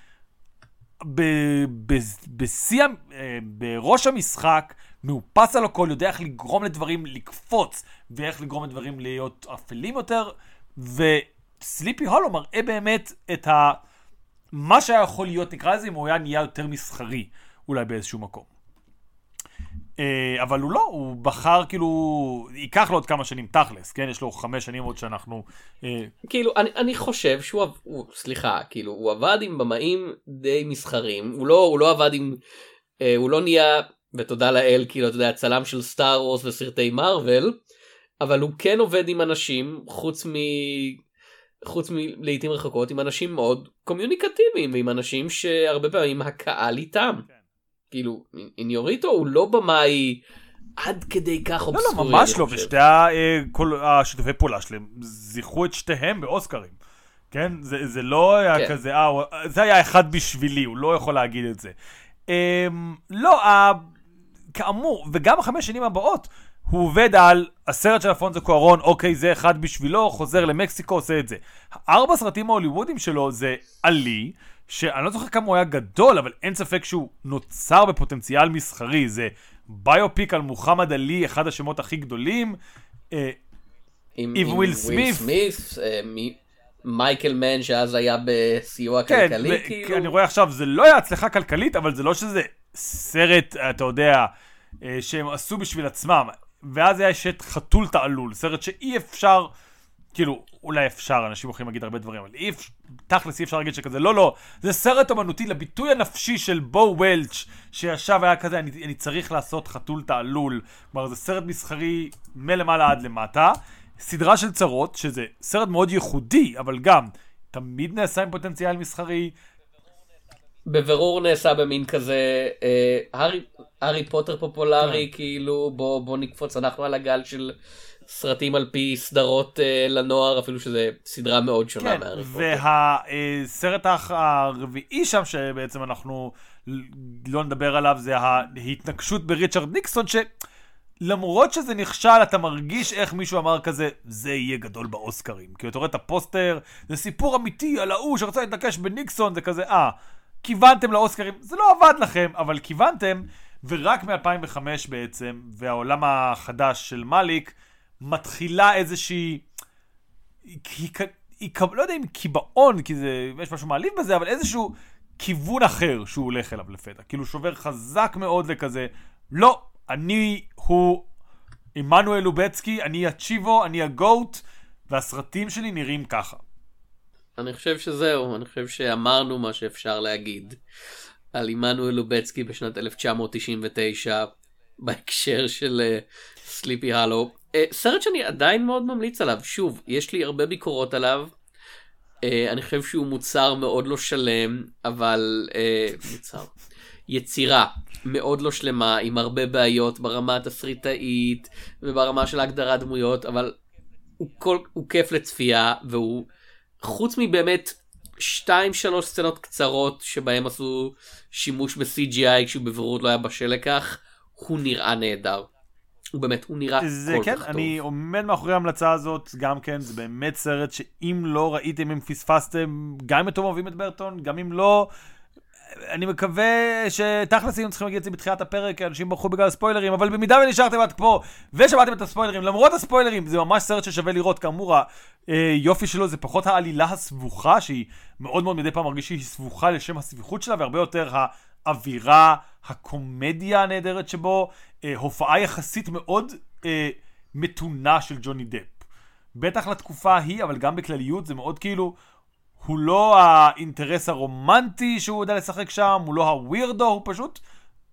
Speaker 1: בשיא, אה, בראש המשחק, מאופס על הכל, יודע איך לגרום לדברים לקפוץ, ואיך לגרום לדברים להיות אפלים יותר, וסליפי הולו מראה באמת את ה... מה שהיה יכול להיות, נקרא לזה, אם הוא היה נהיה יותר מסחרי, אולי באיזשהו מקום. Uh, אבל הוא לא, הוא בחר כאילו, ייקח לו עוד כמה שנים תכלס, כן? יש לו חמש שנים עוד שאנחנו... Uh...
Speaker 2: כאילו, אני, אני חושב שהוא, הוא, סליחה, כאילו, הוא עבד עם במאים די מסחרים, הוא לא, הוא לא עבד עם, uh, הוא לא נהיה ותודה לאל כאילו אתה יודע צלם של סטאר וורס וסרטי מארוול אבל הוא כן עובד עם אנשים חוץ מ... חוץ מלעיתים רחוקות עם אנשים מאוד קומיוניקטיביים ועם אנשים שהרבה פעמים הקהל איתם. כן. כאילו איניוריטו הוא לא במאי עד כדי כך אובסקורי.
Speaker 1: לא, לא, ממש לא, ושתי השיתופי פעולה שלהם זיכרו את שתיהם באוסקרים. כן? זה, זה לא היה כן. כזה, אה, זה היה אחד בשבילי, הוא לא יכול להגיד את זה. Um, לא, כאמור, וגם החמש שנים הבאות, הוא עובד על הסרט של אפונזו קוארון, אוקיי, זה אחד בשבילו, חוזר למקסיקו, עושה את זה. ארבע סרטים ההוליוודים שלו זה עלי, שאני לא זוכר כמה הוא היה גדול, אבל אין ספק שהוא נוצר בפוטנציאל מסחרי. זה ביופיק על מוחמד עלי, אחד השמות הכי גדולים.
Speaker 2: אה, עם, עם וויל סמית. אה, מייקל מן שאז היה בסיוע כן, כלכלי, כאילו.
Speaker 1: אני רואה עכשיו, זה לא היה הצלחה כלכלית, אבל זה לא שזה סרט, אתה יודע, אה, שהם עשו בשביל עצמם. ואז יש את חתול תעלול, סרט שאי אפשר, כאילו, אולי אפשר, אנשים יכולים להגיד הרבה דברים, אבל אי אפשר, תכלס אי אפשר להגיד שכזה, לא, לא, זה סרט אמנותי לביטוי הנפשי של בו וולץ', שישב היה כזה, אני, אני צריך לעשות חתול תעלול. כלומר, זה סרט מסחרי מלמעלה עד למטה. סדרה של צרות, שזה סרט מאוד ייחודי, אבל גם תמיד נעשה עם פוטנציאל מסחרי,
Speaker 2: בבירור נעשה במין כזה אה, הארי, הארי פוטר פופולרי כן. כאילו בוא בוא נקפוץ אנחנו על הגל של סרטים על פי סדרות אה, לנוער אפילו שזה סדרה מאוד שונה
Speaker 1: כן, מהארי פוטר. והסרט הרביעי שם שבעצם אנחנו לא נדבר עליו זה ההתנגשות בריצ'רד ניקסון ש... למרות שזה נכשל, אתה מרגיש איך מישהו אמר כזה, זה יהיה גדול באוסקרים. כי אתה רואה את הפוסטר, זה סיפור אמיתי על ההוא שרצה להתנקש בניקסון, זה כזה, אה, כיוונתם לאוסקרים, זה לא עבד לכם, אבל כיוונתם, ורק מ-2005 בעצם, והעולם החדש של מאליק, מתחילה איזושהי... היא, היא, לא יודע אם קיבעון, כי זה, יש משהו מעליב בזה, אבל איזשהו כיוון אחר שהוא הולך אליו לפתע. כאילו שובר חזק מאוד לכזה, לא, אני הוא עמנואל לובצקי, אני הצ'יבו, אני הגוט, והסרטים שלי נראים ככה.
Speaker 2: אני חושב שזהו, אני חושב שאמרנו מה שאפשר להגיד על עמנואל לובצקי בשנת 1999 בהקשר של סליפי uh, הלו. Uh, סרט שאני עדיין מאוד ממליץ עליו, שוב, יש לי הרבה ביקורות עליו. Uh, אני חושב שהוא מוצר מאוד לא שלם, אבל uh, מוצר. יצירה מאוד לא שלמה, עם הרבה בעיות ברמה התסריטאית וברמה של הגדרת דמויות, אבל הוא, כל, הוא כיף לצפייה, והוא, חוץ מבאמת שתיים שלוש סצנות קצרות שבהם עשו שימוש ב-CGI כשהוא בבירור לא היה בשל לכך, הוא נראה נהדר. הוא באמת, הוא נראה
Speaker 1: זה כל כן, כך טוב. אני עומד מאחורי ההמלצה הזאת, גם כן, זה באמת סרט שאם לא ראיתם, אם פספסתם, גם אם אתם אוהבים את ברטון, גם אם לא, אני מקווה שתכלס היינו צריכים להגיד את זה בתחילת הפרק, אנשים ברחו בגלל הספוילרים, אבל במידה ונשארתם עד פה ושמעתם את הספוילרים, למרות הספוילרים, זה ממש סרט ששווה לראות, כאמור, היופי שלו זה פחות העלילה הסבוכה, שהיא מאוד מאוד מדי פעם מרגיש שהיא סבוכה לשם הסביכות שלה, והרבה יותר האווירה, הקומדיה הנהדרת שבו, אה, הופעה יחסית מאוד אה, מתונה של ג'וני דפ. בטח לתקופה ההיא, אבל גם בכלליות, זה מאוד כאילו... הוא לא האינטרס הרומנטי שהוא יודע לשחק שם, הוא לא הווירדו, הוא פשוט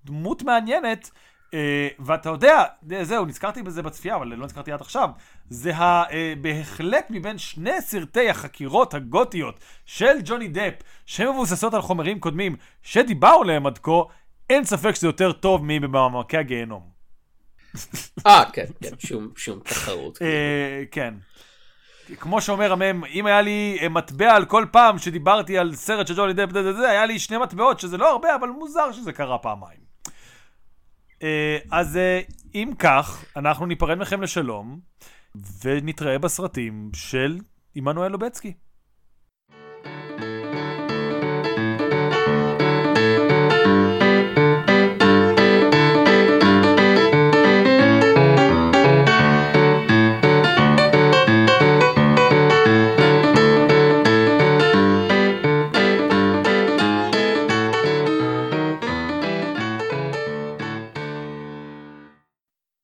Speaker 1: דמות מעניינת. Uh, ואתה יודע, זהו, נזכרתי בזה בצפייה, אבל לא נזכרתי עד עכשיו. זה ה, uh, בהחלט מבין שני סרטי החקירות הגותיות של ג'וני דפ, שמבוססות על חומרים קודמים שדיברנו עליהם עד כה, אין ספק שזה יותר טוב מבמעמקי הגיהנום.
Speaker 2: אה, כן, כן, שום, שום תחרות. uh,
Speaker 1: כן. כמו שאומר המם, אם היה לי אה, מטבע על כל פעם שדיברתי על סרט של ג'וני דפ, היה לי שני מטבעות, שזה לא הרבה, אבל מוזר שזה קרה פעמיים. אה, אז אה, אם כך, אנחנו ניפרד מכם לשלום, ונתראה בסרטים של עמנואל לובצקי.